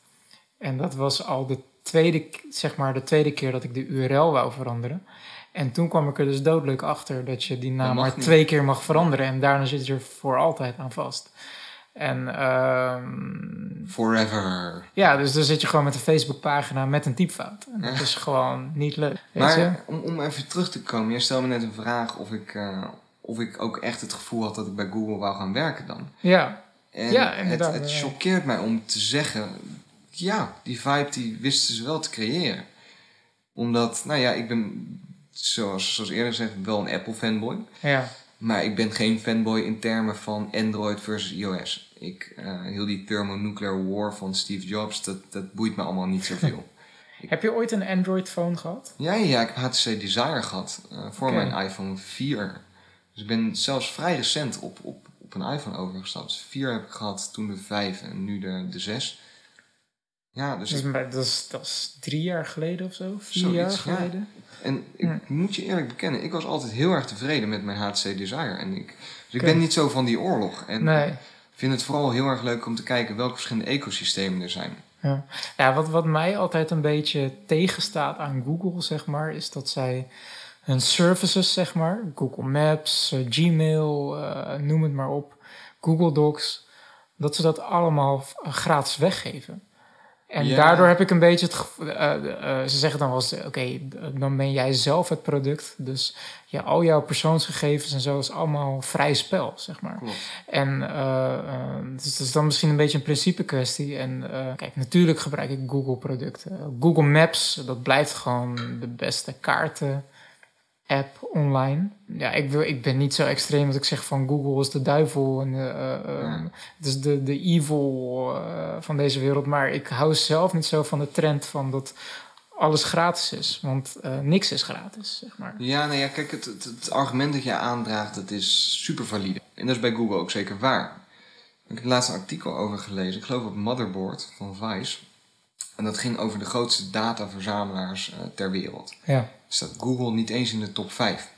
En dat was al de tweede, zeg maar, de tweede keer dat ik de URL wou veranderen. En toen kwam ik er dus doodleuk achter dat je die naam maar niet. twee keer mag veranderen. En daarna zit je er voor altijd aan vast. En ehm, Forever. ja, dus dan zit je gewoon met een Facebookpagina met een typfout. En dat is gewoon niet leuk. Weet je? Maar om, om even terug te komen, jij stelde me net een vraag of ik, eh, of ik ook echt het gevoel had dat ik bij Google wou gaan werken dan. Ja, En Ja, het, inderdaad, het ja. choqueert mij om te zeggen, ja, die vibe die wisten ze wel te creëren. Omdat, nou ja, ik ben, zoals, zoals eerder gezegd, wel een Apple fanboy. ja. Maar ik ben geen fanboy in termen van Android versus iOS. Ik, eh, heel die thermonuclear war van Steve Jobs, dat, dat boeit me allemaal niet zoveel. Heb je ooit een Android-phone gehad? ja, ja, ik heb HTC Desire gehad eh, voor mijn iPhone 4. Dus ik ben zelfs vrij recent op, op, op een iPhone overgestapt. Dus 4 heb ik gehad, toen de 5 en nu de, de 6. Ja, dus Dus ik- dat, is, dat is drie jaar geleden of zo? Vier Zoiets, jaar ja. En ik moet je eerlijk bekennen, ik was altijd heel erg tevreden met mijn HTC Desire. En ik, dus ik ben niet zo van die oorlog. En Nee. ik vind het vooral heel erg leuk om te kijken welke verschillende ecosystemen er zijn. Ja, ja wat, wat mij altijd een beetje tegenstaat aan Google, zeg maar, is dat zij hun services, zeg maar, Google Maps, eh, Gmail, eh, noem het maar op, Google Docs, dat ze dat allemaal gratis weggeven. En Ja. daardoor heb ik een beetje het gevoel, eh, eh, ze zeggen dan wel eens, oké, dan ben jij zelf het product, dus ja, al jouw persoonsgegevens en zo is allemaal vrij spel, zeg maar. Klopt. En eh, eh, dus dat is dan misschien een beetje een principe kwestie. En eh, kijk, natuurlijk gebruik ik Google producten. Google Maps, dat blijft gewoon de beste kaarten app online. Ja, ik, wil, ik ben niet zo extreem dat ik zeg van Google is de duivel en eh, eh, eh, Ja. het is de, de evil eh, van deze wereld. Maar ik hou zelf niet zo van de trend van dat alles gratis is. Want eh, niks is gratis, zeg maar. Ja, nou ja, kijk, het, het, het argument dat je aandraagt, dat is super valide. En dat is bij Google ook zeker waar. Ik heb laatst een artikel over gelezen, ik geloof op Motherboard van Vice. En dat ging over de grootste dataverzamelaars eh, ter wereld. Ja, Staat Google niet eens in de top 5.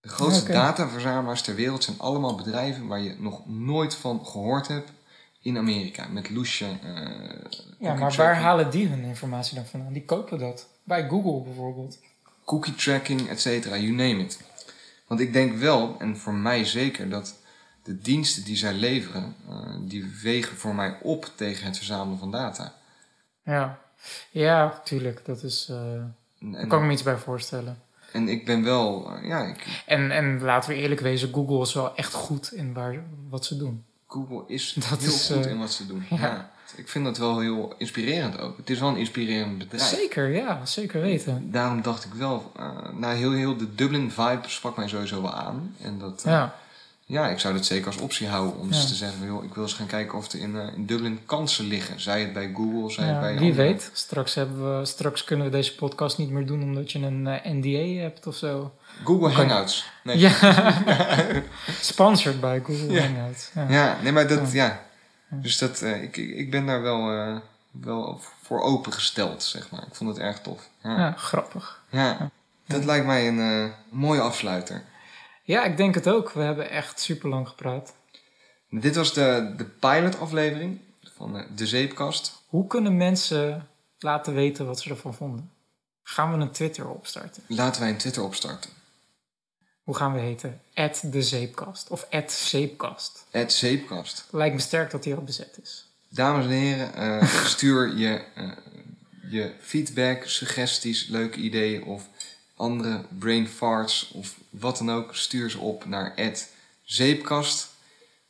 De grootste dataverzamelaars ter wereld zijn allemaal bedrijven waar je nog nooit van gehoord hebt in Amerika. Met Loesje. eh, ja maar waar halen die hun informatie dan vandaan? Die kopen dat. Bij Google bijvoorbeeld. cookie tracking, et cetera, you name it. Want ik denk wel, en voor mij zeker, dat de diensten die zij leveren, eh, die wegen voor mij op tegen het verzamelen van data. Ja, ja tuurlijk. Dat is, En, daar kan ik me iets bij voorstellen. en ik ben wel, eh, ja, ik, En, en laten we eerlijk wezen, Google is wel echt goed in waar, wat ze doen. Google is Dat heel is, goed eh, in wat ze doen. ja. Ja. Ik vind dat wel heel inspirerend ook. Het is wel een inspirerend bedrijf. Zeker, ja, zeker weten. Daarom dacht ik wel, eh nou heel, heel de Dublin vibe sprak mij sowieso wel aan. En dat, Ja, Ja, ik zou dat zeker als optie houden om eens Ja. te zeggen, joh, ik wil eens gaan kijken of er in, eh, in Dublin kansen liggen. Zij het bij Google, zij het ja bij wie andere- weet. Straks, hebben we, straks kunnen we deze podcast niet meer doen omdat je een eh, NDA hebt of zo. Google Kan- Hangouts. Nee. Ja, sponsored by Google Ja. Hangouts. Ja. Ja, nee, maar dat, ja. Dus dat, eh, ik, ik ben daar wel, wel voor opengesteld, zeg maar. Ik vond het erg tof. Ja, grappig. ja. dat lijkt mij een mooie afsluiter. Ja, ik denk het ook. We hebben echt super lang gepraat. Dit was de, de pilot-aflevering van eh, De Zeepkast. Hoe kunnen mensen laten weten wat ze ervan vonden? Gaan we een Twitter opstarten? Laten wij een Twitter opstarten. Hoe gaan we heten? At de Zeepkast of at Zeepkast. Het Zeepkast. Lijkt me sterk dat die al bezet is. Dames en heren, eh, stuur je, eh, je feedback, suggesties, leuke ideeën of andere brain farts of wat dan ook. Stuur ze op naar zeepkast.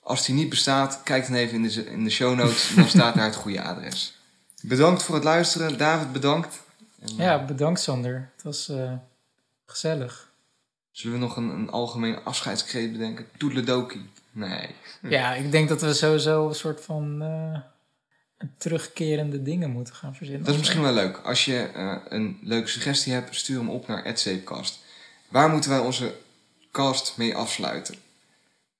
Als die niet bestaat, kijk dan even in de, in de show notes. Dan staat daar het goede adres. Bedankt voor het luisteren. David, bedankt. En, eh, Ja, bedankt Sander. Het was eh, gezellig. Zullen we nog een, een algemeen afscheidskreet bedenken? Toedeledokie. Nee. Ja, ik denk dat we sowieso een soort van eh, terugkerende dingen moeten gaan verzinnen. Dat is misschien wel leuk. Als je eh, een leuke suggestie hebt, stuur hem op naar @zeepkast. Waar moeten wij onze cast mee afsluiten?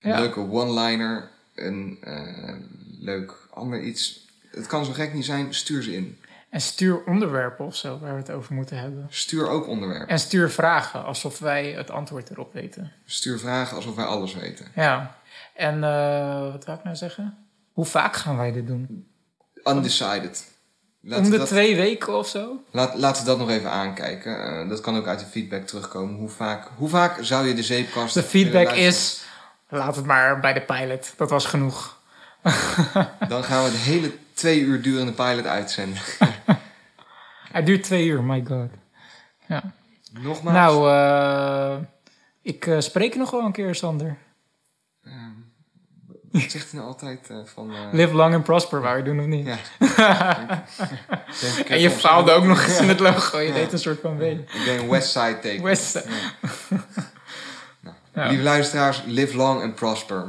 Een Ja. leuke one-liner, een eh, leuk ander iets. Het kan zo gek niet zijn, stuur ze in. En stuur onderwerpen of zo waar we het over moeten hebben. Stuur ook onderwerpen. En stuur vragen alsof wij het antwoord erop weten. Stuur vragen alsof wij alles weten. Ja. En eh, wat wil ik nou zeggen? Hoe vaak gaan wij dit doen? Undecided. Laten Om de dat, twee weken of zo? laat, laten we dat nog even aankijken. Eh, dat kan ook uit de feedback terugkomen. Hoe vaak, hoe vaak zou je de zeepkast De feedback is, laat het maar bij de pilot. Dat was genoeg. Dan gaan we de hele twee uur durende pilot uitzenden. Hij duurt twee uur, my god. Ja. Nogmaals. Nou, eh, ik eh, spreek nog wel een keer, Sander. Wat zegt hij nou altijd eh, van... eh, Live long and prosper, wou je doen of niet? Ja. En je faalde ook nog eens in het logo. Je deed een soort van W. Ik deed een Westside. West. Ja. Lieve luisteraars, live long and prosper.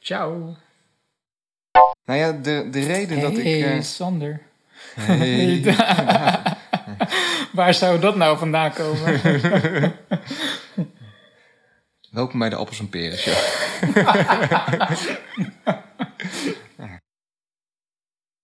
Ciao. Nou ja, de, de reden dat ik... Hey, eh, Sander. hey, Waar zou dat nou vandaan komen? Welkom bij de Appels en Peren Show.